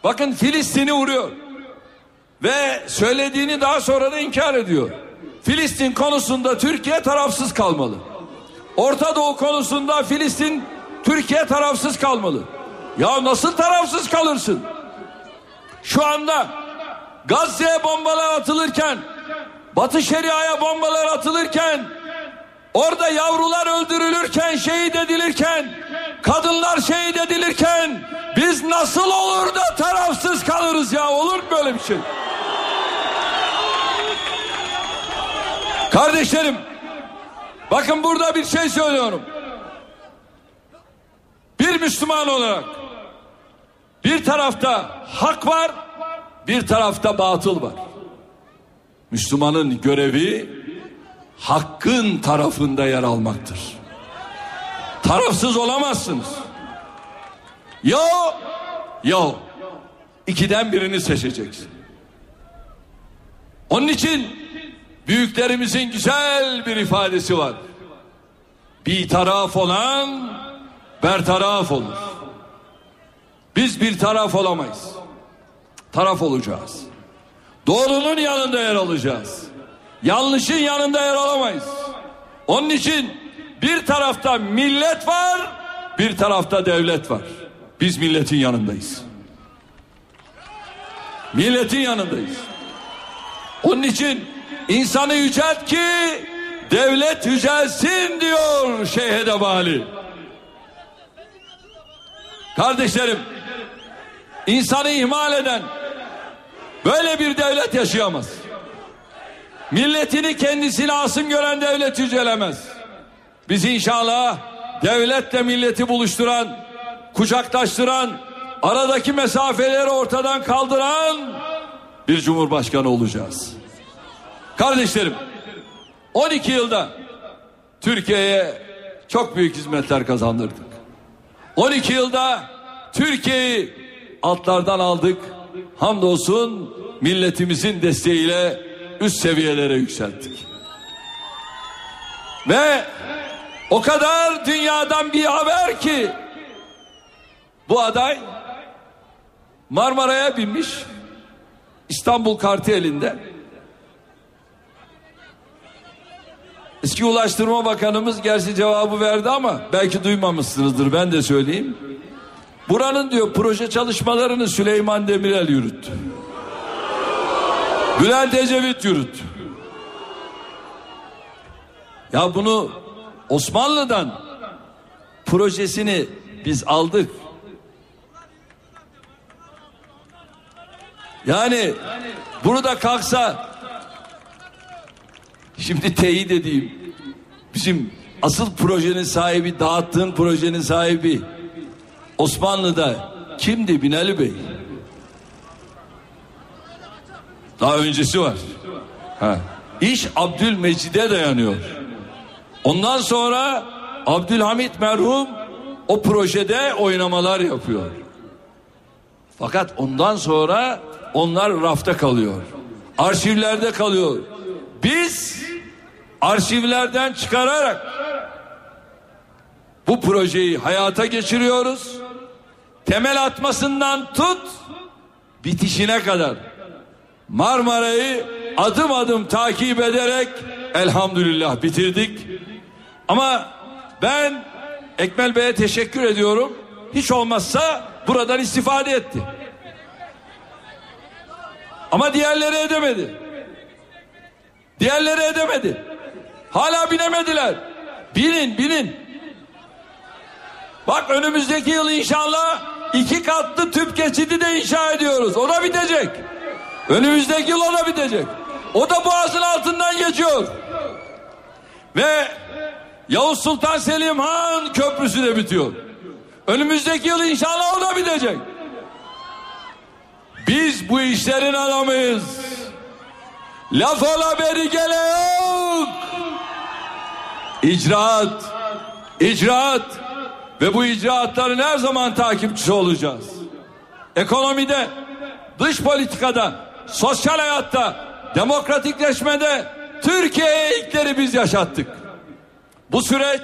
bakın Filistin'i vuruyor. Ve söylediğini daha sonra da inkar ediyor. Filistin konusunda Türkiye tarafsız kalmalı. Orta Doğu konusunda Filistin Türkiye tarafsız kalmalı. Ya nasıl tarafsız kalırsın? Şu anda Gazze'ye bombalar atılırken Batı Şeria'ya bombalar atılırken orada yavrular öldürülürken şehit edilirken kadınlar şehit edilirken biz nasıl olur da tarafsız kalırız ya olur mu böyle bir şey? Kardeşlerim bakın burada bir şey söylüyorum. Bir Müslüman olarak bir tarafta hak var, bir tarafta batıl var. Müslümanın görevi hakkın tarafında yer almaktır. Tarafsız olamazsınız. Ya ya ikiden birini seçeceksin. Onun için büyüklerimizin güzel bir ifadesi var. Bir taraf olan bertaraf olur. Biz bir taraf olamayız. Taraf olacağız. Doğrunun yanında yer alacağız. Yanlışın yanında yer alamayız. Onun için bir tarafta millet var, bir tarafta devlet var. Biz milletin yanındayız. Milletin yanındayız. Onun için insanı yücelt ki devlet yücelsin diyor Şeyh Edebali. Kardeşlerim insanı ihmal eden böyle bir devlet yaşayamaz. Milletini kendisine asım gören devlet yücelemez. Biz inşallah devletle milleti buluşturan, kucaklaştıran, aradaki mesafeleri ortadan kaldıran bir cumhurbaşkanı olacağız. Kardeşlerim 12 yılda Türkiye'ye çok büyük hizmetler kazandırdık. 12 yılda Türkiye'yi altlardan aldık. Hamdolsun milletimizin desteğiyle üst seviyelere yükselttik. Ve o kadar dünyadan bir haber ki bu aday Marmara'ya binmiş İstanbul kartı elinde. Eski Ulaştırma Bakanımız gerçi cevabı verdi ama belki duymamışsınızdır ben de söyleyeyim. Buranın diyor proje çalışmalarını Süleyman Demirel yürüttü. Bülent Ecevit yürüttü. Ya bunu Osmanlı'dan projesini biz aldık. Yani burada kalksa şimdi teyit edeyim. Bizim asıl projenin sahibi, dağıttığın projenin sahibi Osmanlı'da kimdi Binali Bey? Daha öncesi var. Ha. İş Abdülmecid'e dayanıyor. Ondan sonra Abdülhamit merhum o projede oynamalar yapıyor. Fakat ondan sonra onlar rafta kalıyor. Arşivlerde kalıyor. Biz arşivlerden çıkararak bu projeyi hayata geçiriyoruz. Temel atmasından tut bitişine kadar Marmara'yı adım adım takip ederek elhamdülillah bitirdik. Ama ben Ekmel Bey'e teşekkür ediyorum. Hiç olmazsa buradan istifade etti. Ama diğerleri edemedi. Diğerleri edemedi. Hala binemediler. Binin binin. Bak önümüzdeki yıl inşallah iki katlı tüp geçidi de inşa ediyoruz. O da bitecek. Önümüzdeki yıl o da bitecek. O da boğazın altından geçiyor. Ve Yavuz Sultan Selim Han Köprüsü de bitiyor. Önümüzdeki yıl inşallah o da bitecek. Biz bu işlerin adamıyız. Laf ola beri gele yok. İcraat, icraat ve bu icraatların her zaman takipçisi olacağız. Ekonomide, dış politikada, sosyal hayatta, demokratikleşmede Türkiye'ye ilkleri biz yaşattık. Bu süreç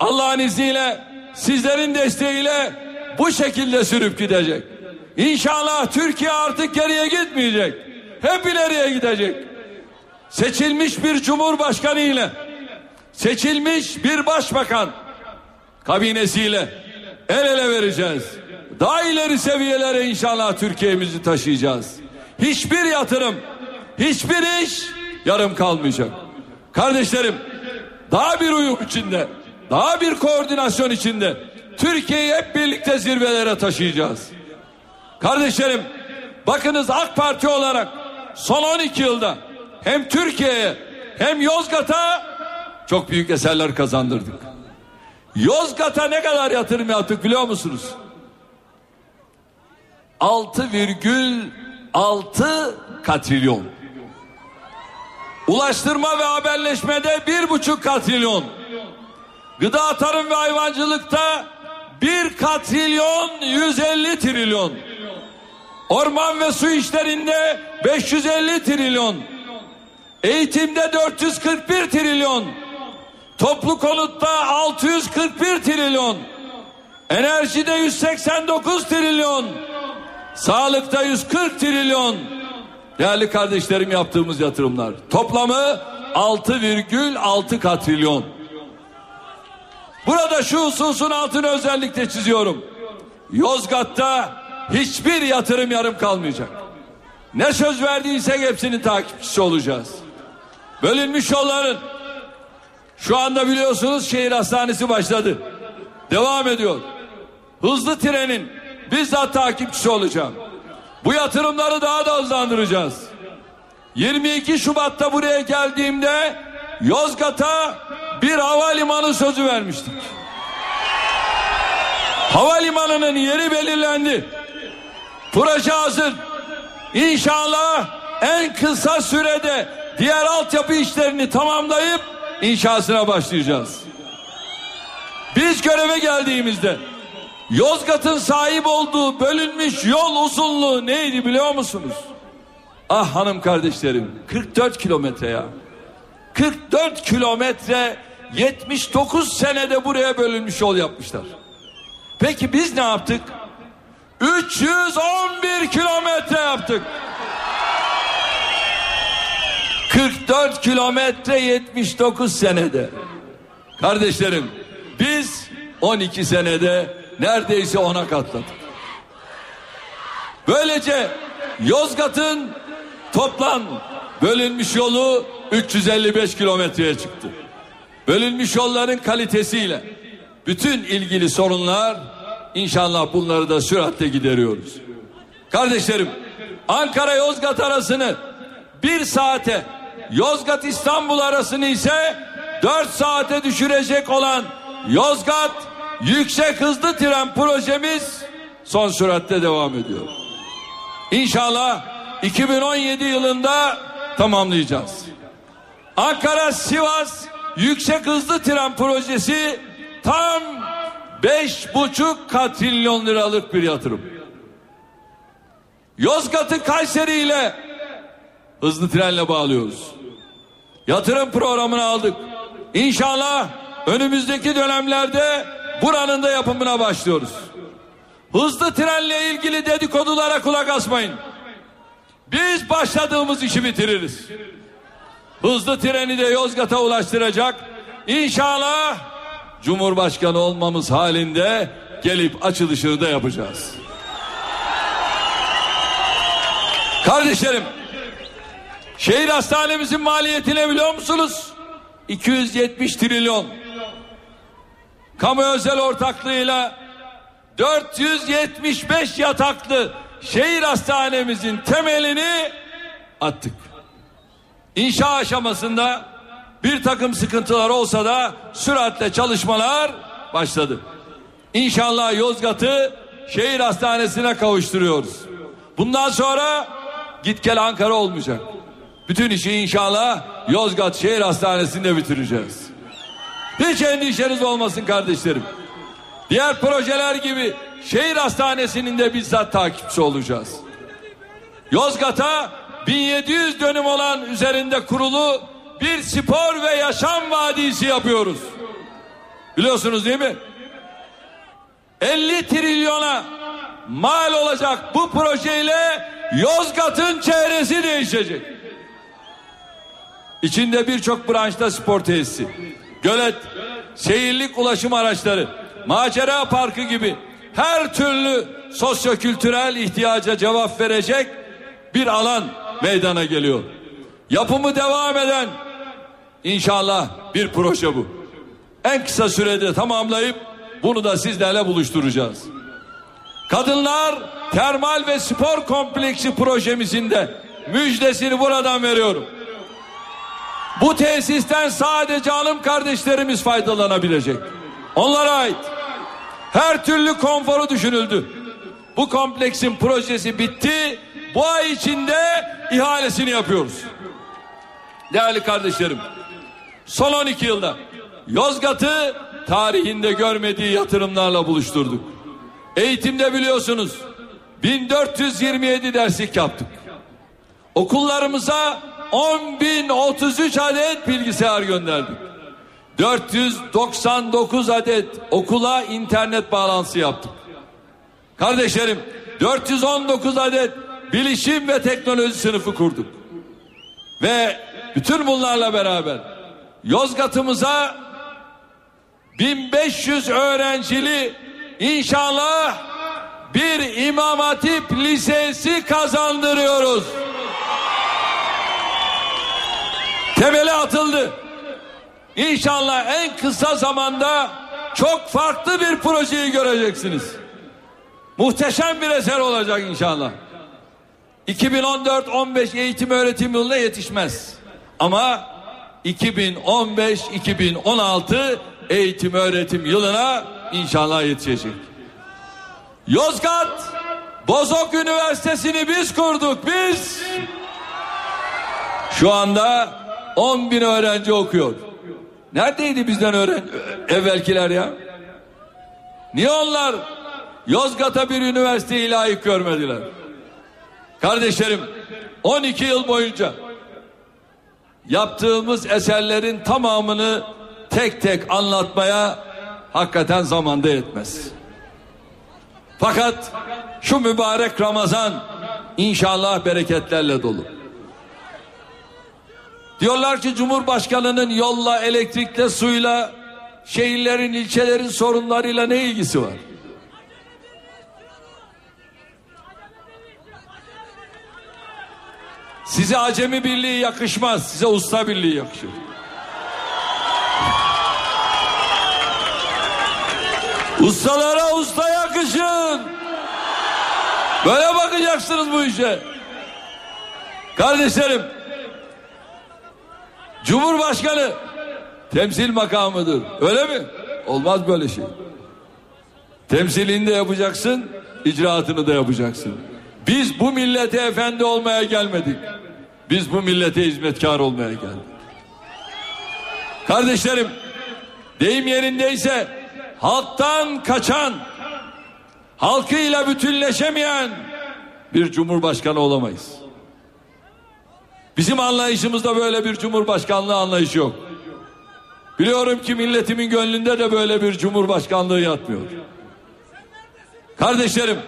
Allah'ın izniyle sizlerin desteğiyle bu şekilde sürüp gidecek. İnşallah Türkiye artık geriye gitmeyecek. Hep ileriye gidecek. Seçilmiş bir cumhurbaşkanı ile seçilmiş bir başbakan kabinesiyle el ele vereceğiz. Daha ileri seviyelere inşallah Türkiye'mizi taşıyacağız. Hiçbir yatırım, hiçbir iş yarım kalmayacak. Kardeşlerim, daha bir uyum içinde, daha bir koordinasyon içinde Türkiye'yi hep birlikte zirvelere taşıyacağız. Kardeşlerim, bakınız AK Parti olarak son 12 yılda hem Türkiye'ye hem Yozgat'a çok büyük eserler kazandırdık. Yozgat'a ne kadar yatırım yaptık biliyor musunuz? 6,6 katrilyon. Ulaştırma ve haberleşmede bir buçuk katrilyon. Gıda, tarım ve hayvancılıkta bir katrilyon 150 trilyon. Orman ve su işlerinde 550 trilyon. Eğitimde 441 trilyon. Toplu konutta 641 trilyon. Enerjide 189 trilyon. Sağlıkta 140 trilyon. Değerli kardeşlerim yaptığımız yatırımlar. Toplamı 6,6 katrilyon. Burada şu hususun altını özellikle çiziyorum. Yozgat'ta hiçbir yatırım yarım kalmayacak. Ne söz verdiysek hepsinin takipçisi olacağız. Bölünmüş yolların şu anda biliyorsunuz şehir hastanesi başladı. Devam ediyor. Hızlı trenin bizzat takipçisi olacağım. Bu yatırımları daha da hızlandıracağız. 22 Şubat'ta buraya geldiğimde Yozgat'a bir havalimanı sözü vermiştik. Havalimanının yeri belirlendi. Proje hazır. İnşallah en kısa sürede diğer altyapı işlerini tamamlayıp inşasına başlayacağız. Biz göreve geldiğimizde Yozgat'ın sahip olduğu bölünmüş yol uzunluğu neydi biliyor musunuz? Ah hanım kardeşlerim 44 kilometre ya. 44 kilometre 79 senede buraya bölünmüş yol yapmışlar. Peki biz ne yaptık? 311 kilometre yaptık. 44 kilometre 79 senede. Kardeşlerim biz 12 senede neredeyse ona katladık. Böylece Yozgat'ın toplam bölünmüş yolu 355 kilometreye çıktı. Bölünmüş yolların kalitesiyle bütün ilgili sorunlar inşallah bunları da süratle gideriyoruz. Kardeşlerim Ankara Yozgat arasını bir saate Yozgat İstanbul arasını ise dört saate düşürecek olan Yozgat yüksek hızlı tren projemiz son süratte devam ediyor. İnşallah 2017 yılında tamamlayacağız. Ankara Sivas yüksek hızlı tren projesi tam beş buçuk katrilyon liralık bir yatırım. Yozgat'ı Kayseri ile hızlı trenle bağlıyoruz. Yatırım programını aldık. İnşallah önümüzdeki dönemlerde buranın da yapımına başlıyoruz. Hızlı trenle ilgili dedikodulara kulak asmayın. Biz başladığımız işi bitiririz. Hızlı treni de Yozgat'a ulaştıracak. İnşallah Cumhurbaşkanı olmamız halinde gelip açılışını da yapacağız. Kardeşlerim, şehir hastanemizin maliyetini biliyor musunuz? 270 trilyon. Kamu özel ortaklığıyla 475 yataklı şehir hastanemizin temelini attık. İnşa aşamasında bir takım sıkıntılar olsa da süratle çalışmalar başladı. İnşallah Yozgat'ı şehir hastanesine kavuşturuyoruz. Bundan sonra git gel Ankara olmayacak. Bütün işi inşallah Yozgat Şehir Hastanesi'nde bitireceğiz. Hiç endişeniz olmasın kardeşlerim. Diğer projeler gibi şehir hastanesinin de bizzat takipçi olacağız. Yozgat'a 1700 dönüm olan üzerinde kurulu bir spor ve yaşam vadisi yapıyoruz. Biliyorsunuz değil mi? 50 trilyona mal olacak bu projeyle Yozgat'ın çehresi değişecek. İçinde birçok branşta spor tesisi, gölet, seyirlik ulaşım araçları, macera parkı gibi her türlü sosyokültürel ihtiyaca cevap verecek bir alan meydana geliyor. Yapımı devam eden inşallah bir proje bu. En kısa sürede tamamlayıp bunu da sizlerle buluşturacağız. Kadınlar termal ve spor kompleksi projemizin de müjdesini buradan veriyorum. Bu tesisten sadece hanım kardeşlerimiz faydalanabilecek. Onlara ait. Her türlü konforu düşünüldü. Bu kompleksin projesi bitti. Bu ay içinde ihalesini yapıyoruz. Değerli kardeşlerim, son 12 yılda Yozgat'ı tarihinde görmediği yatırımlarla buluşturduk. Eğitimde biliyorsunuz 1427 derslik yaptık. Okullarımıza 10.033 adet bilgisayar gönderdik. 499 adet okula internet bağlantısı yaptık. Kardeşlerim 419 adet bilişim ve teknoloji sınıfı kurduk. Ve bütün bunlarla beraber Yozgat'ımıza 1500 öğrencili inşallah bir İmam Hatip Lisesi kazandırıyoruz. Temeli atıldı. İnşallah en kısa zamanda çok farklı bir projeyi göreceksiniz. Muhteşem bir eser olacak inşallah. 2014-15 eğitim öğretim yılına yetişmez. Ama 2015-2016 eğitim öğretim yılına inşallah yetişecek. Yozgat Bozok Üniversitesi'ni biz kurduk biz. Şu anda 10 bin öğrenci okuyor. Neredeydi bizden öğren evvelkiler ya? Niye onlar Yozgat'a bir üniversiteyi layık görmediler? Kardeşlerim 12 yıl boyunca yaptığımız eserlerin tamamını tek tek anlatmaya hakikaten zamanda yetmez. Fakat şu mübarek Ramazan inşallah bereketlerle dolu. Diyorlar ki Cumhurbaşkanı'nın yolla, elektrikle, suyla, şehirlerin, ilçelerin sorunlarıyla ne ilgisi var? Size acemi birliği yakışmaz, size usta birliği yakışır. Ustalara usta yakışın. Böyle bakacaksınız bu işe. Kardeşlerim, Cumhurbaşkanı temsil makamıdır. Öyle mi? Olmaz böyle şey. Temsilini de yapacaksın, icraatını da yapacaksın. Biz bu millete efendi olmaya gelmedik. Biz bu millete hizmetkar olmaya geldik. Kardeşlerim, deyim yerindeyse halktan kaçan, halkıyla bütünleşemeyen bir cumhurbaşkanı olamayız. Bizim anlayışımızda böyle bir cumhurbaşkanlığı anlayışı yok. Biliyorum ki milletimin gönlünde de böyle bir cumhurbaşkanlığı yatmıyor. Kardeşlerim,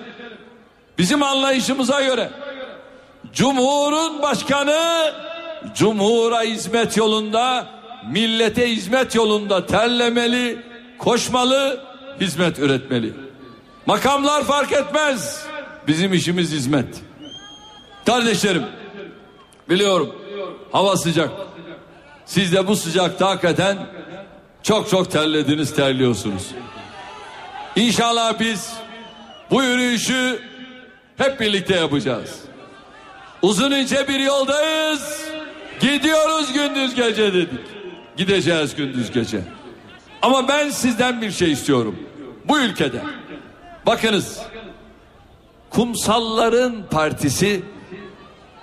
bizim anlayışımıza göre Cumhurun başkanı Cumhur'a hizmet yolunda, millete hizmet yolunda terlemeli, koşmalı, hizmet üretmeli. Makamlar fark etmez. Bizim işimiz hizmet. Kardeşlerim, biliyorum hava sıcak. Siz de bu sıcakta hakikaten çok çok terlediniz, terliyorsunuz. İnşallah biz bu yürüyüşü hep birlikte yapacağız. Uzun ince bir yoldayız. Gidiyoruz gündüz gece dedik. Gideceğiz gündüz gece. Ama ben sizden bir şey istiyorum. Bu ülkede. Bakınız. Kumsalların partisi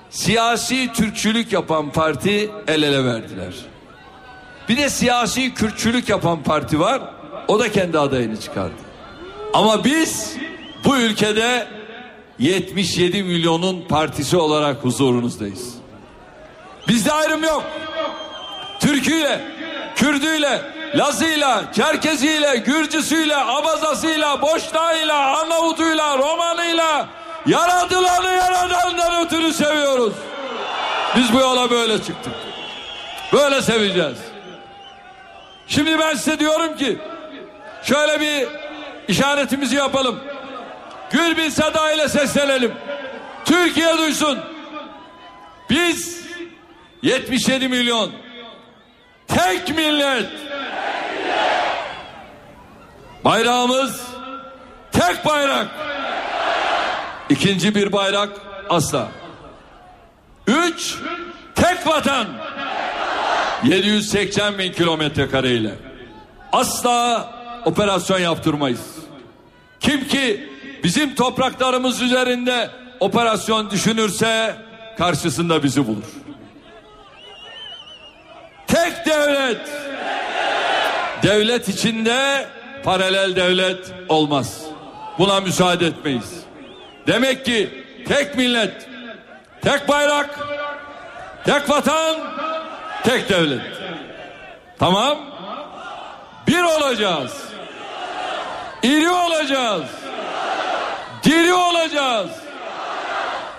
siyasi Türkçülük yapan parti el ele verdiler. Bir de siyasi Kürtçülük yapan parti var. O da kendi adayını çıkardı. Ama biz bu ülkede 77 milyonun partisi olarak huzurunuzdayız. Bizde ayrım yok. Türküyle, Kürdüyle, Lazıyla, Çerkeziyle, Gürcüsüyle, Abazasıyla, Boşnağıyla, Arnavutuyla, Romanıyla yaratılanı yaradandan ötürü seviyoruz. Biz bu yola böyle çıktık. Böyle seveceğiz. Şimdi ben size diyorum ki şöyle bir işaretimizi yapalım. Gül bir sada ile seslenelim. Türkiye duysun. Biz 77 milyon tek millet. Bayrağımız tek bayrak. İkinci bir bayrak asla. Üç tek vatan. 780 bin kilometre kareyle. Asla operasyon yaptırmayız. Kim ki bizim topraklarımız üzerinde operasyon düşünürse karşısında bizi bulur. Tek devlet. Devlet içinde paralel devlet olmaz. Buna müsaade etmeyiz. Demek ki tek millet, tek bayrak, tek vatan, tek devlet. Tamam? Bir olacağız. İri olacağız. Diri olacağız.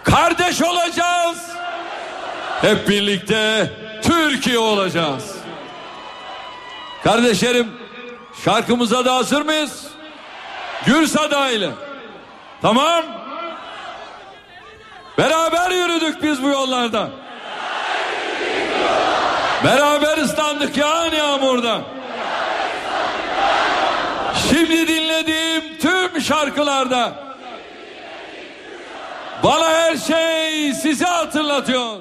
Kardeş olacağız. Hep birlikte Türkiye olacağız. Kardeşlerim şarkımıza da hazır mıyız? Gür ile. Tamam. Beraber yürüdük biz bu yollarda. Beraber ıslandık yağan yağmurda. Şimdi dinlediğim tüm şarkılarda bana her şey sizi hatırlatıyor.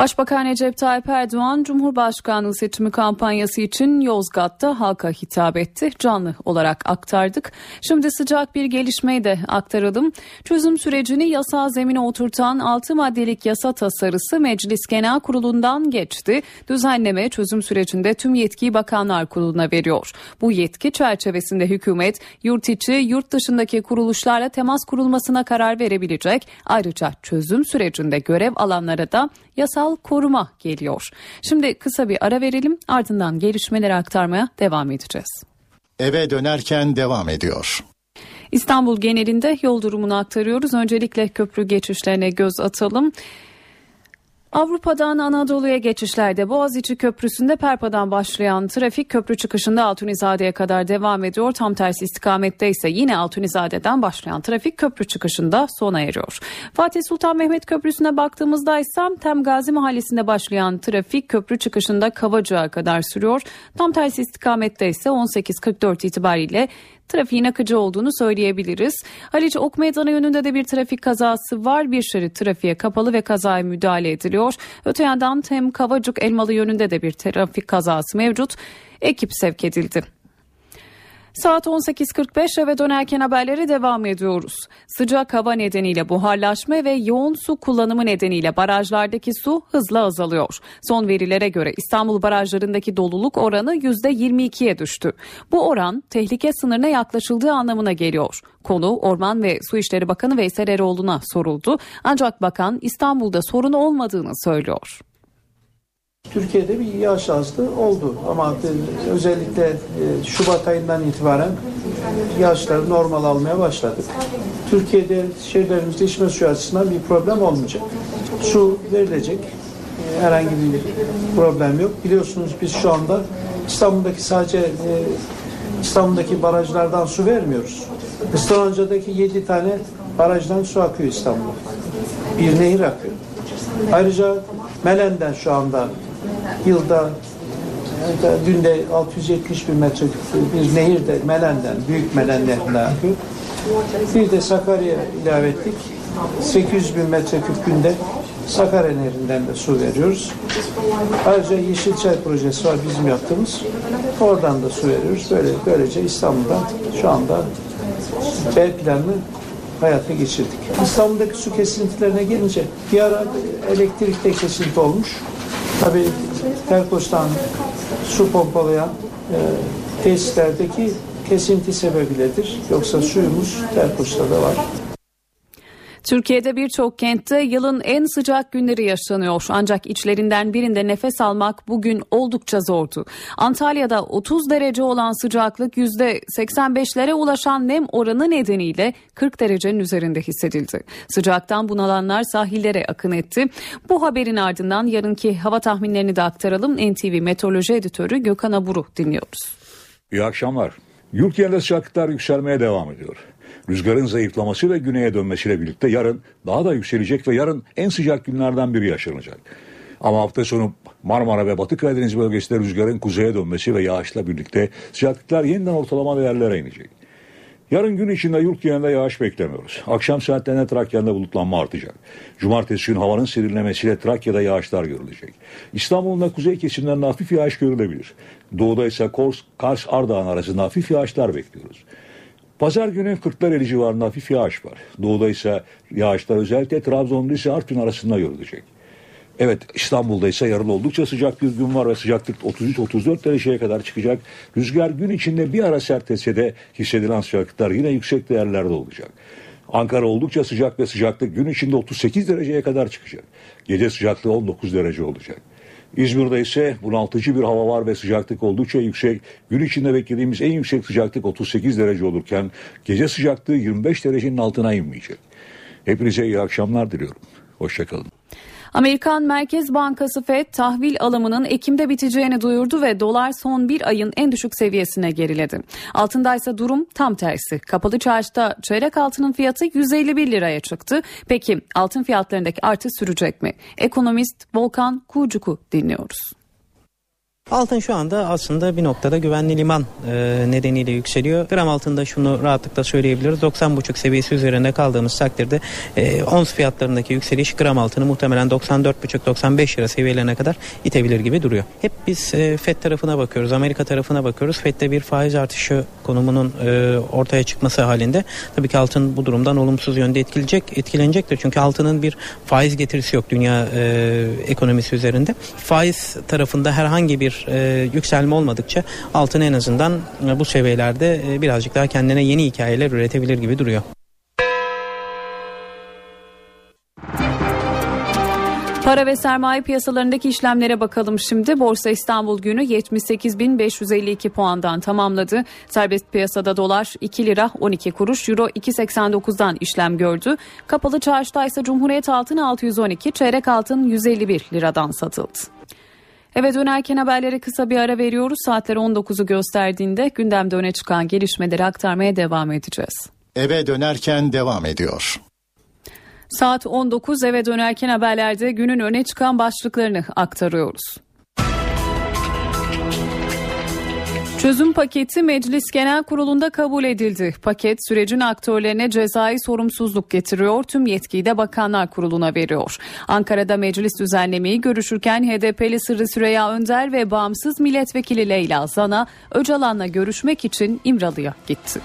Başbakan Recep Tayyip Erdoğan Cumhurbaşkanlığı seçimi kampanyası için Yozgat'ta halka hitap etti. Canlı olarak aktardık. Şimdi sıcak bir gelişmeyi de aktaralım. Çözüm sürecini yasal zemine oturtan 6 maddelik yasa tasarısı Meclis Genel Kurulu'ndan geçti. Düzenleme çözüm sürecinde tüm yetkiyi Bakanlar Kurulu'na veriyor. Bu yetki çerçevesinde hükümet yurt içi yurt dışındaki kuruluşlarla temas kurulmasına karar verebilecek. Ayrıca çözüm sürecinde görev alanlara da yasal koruma geliyor. Şimdi kısa bir ara verelim ardından gelişmeleri aktarmaya devam edeceğiz. Eve dönerken devam ediyor. İstanbul genelinde yol durumunu aktarıyoruz. Öncelikle köprü geçişlerine göz atalım. Avrupa'dan Anadolu'ya geçişlerde Boğaziçi Köprüsü'nde Perpa'dan başlayan trafik köprü çıkışında Altunizade'ye kadar devam ediyor. Tam tersi istikamette ise yine Altunizade'den başlayan trafik köprü çıkışında sona eriyor. Fatih Sultan Mehmet Köprüsü'ne baktığımızda ise Tem Gazi Mahallesi'nde başlayan trafik köprü çıkışında Kavacık'a kadar sürüyor. Tam tersi istikamette ise 18.44 itibariyle trafiğin akıcı olduğunu söyleyebiliriz. Haliç Ok Meydanı yönünde de bir trafik kazası var. Bir şerit trafiğe kapalı ve kazaya müdahale ediliyor. Öte yandan Tem Kavacık Elmalı yönünde de bir trafik kazası mevcut. Ekip sevk edildi. Saat 18.45 eve dönerken haberlere devam ediyoruz. Sıcak hava nedeniyle buharlaşma ve yoğun su kullanımı nedeniyle barajlardaki su hızla azalıyor. Son verilere göre İstanbul barajlarındaki doluluk oranı %22'ye düştü. Bu oran tehlike sınırına yaklaşıldığı anlamına geliyor. Konu Orman ve Su İşleri Bakanı Veysel Eroğlu'na soruldu. Ancak bakan İstanbul'da sorun olmadığını söylüyor. Türkiye'de bir yağış azlığı oldu ama özellikle Şubat ayından itibaren yağışları normal almaya başladık. Türkiye'de şehirlerimizde içme suyu açısından bir problem olmayacak. Su verilecek. Herhangi bir problem yok. Biliyorsunuz biz şu anda İstanbul'daki sadece İstanbul'daki barajlardan su vermiyoruz. Islıhanca'daki 7 tane barajdan su akıyor İstanbul'a. Bir nehir akıyor. Ayrıca Melen'den şu anda yılda günde 670 bin metreküp bir nehir de Melen'den, Büyük Melen Nehri'ne akıyor. Bir de Sakarya ilave ettik. 800 bin metreküp günde Sakarya Nehri'nden de su veriyoruz. Ayrıca Yeşilçay projesi var bizim yaptığımız. Oradan da su veriyoruz. Böyle böylece İstanbul'da şu anda B planını hayata geçirdik. İstanbul'daki su kesintilerine gelince bir ara elektrikte kesinti olmuş. Tabii Terkos'tan su pompalayan e, tesislerdeki kesinti sebebiyledir. Yoksa suyumuz Terkos'ta da var. Türkiye'de birçok kentte yılın en sıcak günleri yaşanıyor. Ancak içlerinden birinde nefes almak bugün oldukça zordu. Antalya'da 30 derece olan sıcaklık %85'lere ulaşan nem oranı nedeniyle 40 derecenin üzerinde hissedildi. Sıcaktan bunalanlar sahillere akın etti. Bu haberin ardından yarınki hava tahminlerini de aktaralım. NTV Meteoroloji Editörü Gökhan Aburu dinliyoruz. İyi akşamlar. Yurt yerinde sıcaklıklar yükselmeye devam ediyor. Rüzgarın zayıflaması ve güneye dönmesiyle birlikte yarın daha da yükselecek ve yarın en sıcak günlerden biri yaşanacak. Ama hafta sonu Marmara ve Batı Karadeniz bölgesinde rüzgarın kuzeye dönmesi ve yağışla birlikte sıcaklıklar yeniden ortalama değerlere inecek. Yarın gün içinde yurt genelinde yağış beklemiyoruz. Akşam saatlerinde Trakya'da bulutlanma artacak. Cumartesi gün havanın serinlemesiyle Trakya'da yağışlar görülecek. İstanbul'un da kuzey kesimlerinde hafif yağış görülebilir. Doğuda ise Kors, Kars, Ardahan arasında hafif yağışlar bekliyoruz. Pazar günü Kırklareli civarında hafif yağış var. Doğuda ise yağışlar özellikle Trabzon'da ise Artvin arasında görülecek. Evet İstanbul'da ise yarın oldukça sıcak bir gün var ve sıcaklık 33-34 dereceye kadar çıkacak. Rüzgar gün içinde bir ara sertleşse de hissedilen sıcaklıklar yine yüksek değerlerde olacak. Ankara oldukça sıcak ve sıcaklık gün içinde 38 dereceye kadar çıkacak. Gece sıcaklığı 19 derece olacak. İzmir'de ise bunaltıcı bir hava var ve sıcaklık oldukça yüksek. Gün içinde beklediğimiz en yüksek sıcaklık 38 derece olurken gece sıcaklığı 25 derecenin altına inmeyecek. Hepinize iyi akşamlar diliyorum. Hoşçakalın. Amerikan Merkez Bankası Fed tahvil alımının Ekim'de biteceğini duyurdu ve dolar son bir ayın en düşük seviyesine geriledi. Altındaysa durum tam tersi. Kapalı çarşıda çeyrek altının fiyatı 151 liraya çıktı. Peki altın fiyatlarındaki artış sürecek mi? Ekonomist Volkan Kuğcuk'u dinliyoruz. Altın şu anda aslında bir noktada güvenli liman e, nedeniyle yükseliyor. Gram altında şunu rahatlıkla söyleyebiliriz. 90,5 seviyesi üzerinde kaldığımız takdirde e, ons fiyatlarındaki yükseliş gram altını muhtemelen 94,5-95 lira seviyelerine kadar itebilir gibi duruyor. Hep biz e, FED tarafına bakıyoruz, Amerika tarafına bakıyoruz. FED'de bir faiz artışı konumunun e, ortaya çıkması halinde tabii ki altın bu durumdan olumsuz yönde etkileyecek, etkilenecektir. Çünkü altının bir faiz getirisi yok dünya e, ekonomisi üzerinde. Faiz tarafında herhangi bir e, yükselme olmadıkça altın en azından e, bu seviyelerde e, birazcık daha kendine yeni hikayeler üretebilir gibi duruyor. Para ve sermaye piyasalarındaki işlemlere bakalım şimdi. Borsa İstanbul günü 78.552 puandan tamamladı. Serbest piyasada dolar 2 lira 12 kuruş, euro 2.89'dan işlem gördü. Kapalı çarşıda ise Cumhuriyet altın 612, çeyrek altın 151 liradan satıldı. Eve dönerken haberlere kısa bir ara veriyoruz. Saatler 19'u gösterdiğinde gündemde öne çıkan gelişmeleri aktarmaya devam edeceğiz. Eve dönerken devam ediyor. Saat 19 eve dönerken haberlerde günün öne çıkan başlıklarını aktarıyoruz. Çözüm paketi Meclis Genel Kurulu'nda kabul edildi. Paket sürecin aktörlerine cezai sorumsuzluk getiriyor. Tüm yetkiyi de Bakanlar Kurulu'na veriyor. Ankara'da meclis düzenlemeyi görüşürken HDP'li Sırrı Süreyya Önder ve bağımsız milletvekili Leyla Zana Öcalan'la görüşmek için İmralı'ya gitti.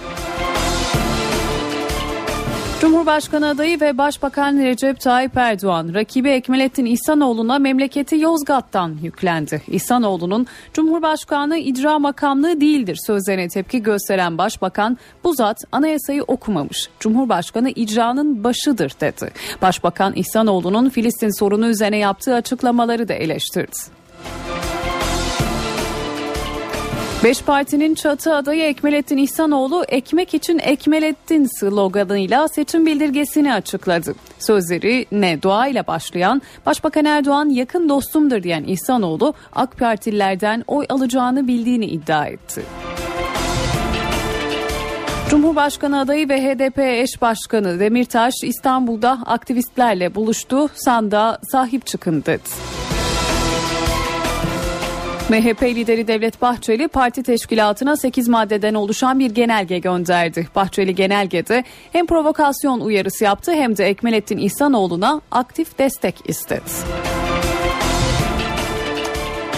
Cumhurbaşkanı adayı ve Başbakan Recep Tayyip Erdoğan rakibi Ekmelettin İhsanoğlu'na memleketi Yozgat'tan yüklendi. İhsanoğlu'nun Cumhurbaşkanı icra makamlığı değildir sözlerine tepki gösteren Başbakan bu zat anayasayı okumamış. Cumhurbaşkanı icranın başıdır dedi. Başbakan İhsanoğlu'nun Filistin sorunu üzerine yaptığı açıklamaları da eleştirdi. Beş partinin çatı adayı Ekmelettin İhsanoğlu ekmek için Ekmelettin sloganıyla seçim bildirgesini açıkladı. Sözleri ne dua ile başlayan Başbakan Erdoğan yakın dostumdur diyen İhsanoğlu AK Partililerden oy alacağını bildiğini iddia etti. Cumhurbaşkanı adayı ve HDP eş başkanı Demirtaş İstanbul'da aktivistlerle buluştu. Sanda sahip çıkın dedi. MHP lideri Devlet Bahçeli parti teşkilatına 8 maddeden oluşan bir genelge gönderdi. Bahçeli genelgede hem provokasyon uyarısı yaptı hem de Ekmelettin İhsanoğlu'na aktif destek istedi.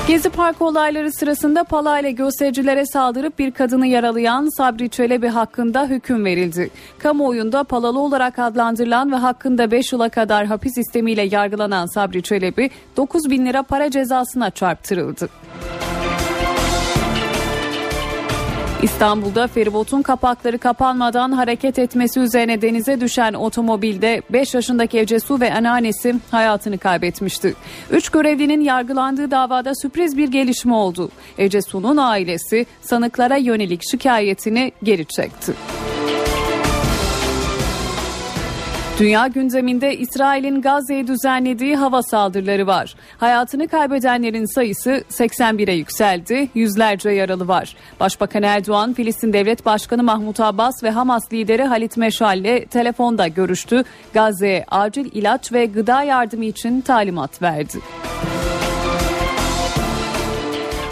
Gezi Parkı olayları sırasında palayla göstericilere saldırıp bir kadını yaralayan Sabri Çelebi hakkında hüküm verildi. Kamuoyunda palalı olarak adlandırılan ve hakkında 5 yıla kadar hapis sistemiyle yargılanan Sabri Çelebi 9 bin lira para cezasına çarptırıldı. İstanbul'da feribotun kapakları kapanmadan hareket etmesi üzerine denize düşen otomobilde 5 yaşındaki Ecesu ve anneannesi hayatını kaybetmişti. 3 görevlinin yargılandığı davada sürpriz bir gelişme oldu. Ecesu'nun ailesi sanıklara yönelik şikayetini geri çekti. Dünya gündeminde İsrail'in Gazze'ye düzenlediği hava saldırıları var. Hayatını kaybedenlerin sayısı 81'e yükseldi. Yüzlerce yaralı var. Başbakan Erdoğan, Filistin Devlet Başkanı Mahmut Abbas ve Hamas lideri Halit Meşal ile telefonda görüştü. Gazze'ye acil ilaç ve gıda yardımı için talimat verdi.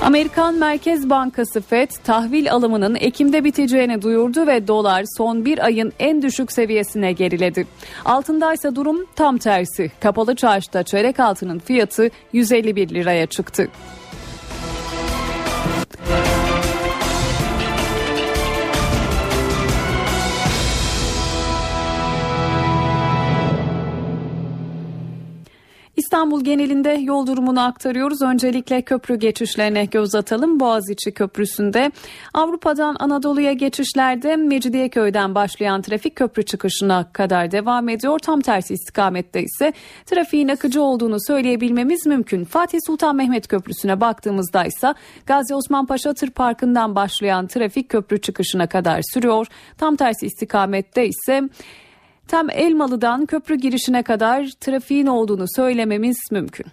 Amerikan Merkez Bankası FED tahvil alımının Ekim'de biteceğini duyurdu ve dolar son bir ayın en düşük seviyesine geriledi. Altındaysa durum tam tersi. Kapalı çarşıda çeyrek altının fiyatı 151 liraya çıktı. İstanbul genelinde yol durumunu aktarıyoruz. Öncelikle köprü geçişlerine göz atalım. Boğaziçi Köprüsü'nde Avrupa'dan Anadolu'ya geçişlerde Mecidiyeköy'den başlayan trafik köprü çıkışına kadar devam ediyor. Tam tersi istikamette ise trafiğin akıcı olduğunu söyleyebilmemiz mümkün. Fatih Sultan Mehmet Köprüsü'ne baktığımızda ise Gazi Osman Paşa Tır Parkı'ndan başlayan trafik köprü çıkışına kadar sürüyor. Tam tersi istikamette ise Tam Elmalı'dan köprü girişine kadar trafiğin olduğunu söylememiz mümkün.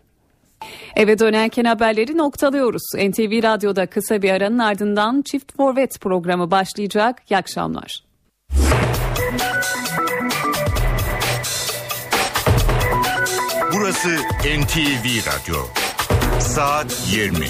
Eve dönerken haberleri noktalıyoruz. NTV Radyo'da kısa bir aranın ardından Çift Forvet programı başlayacak. İyi akşamlar. Burası NTV Radyo. Saat 20.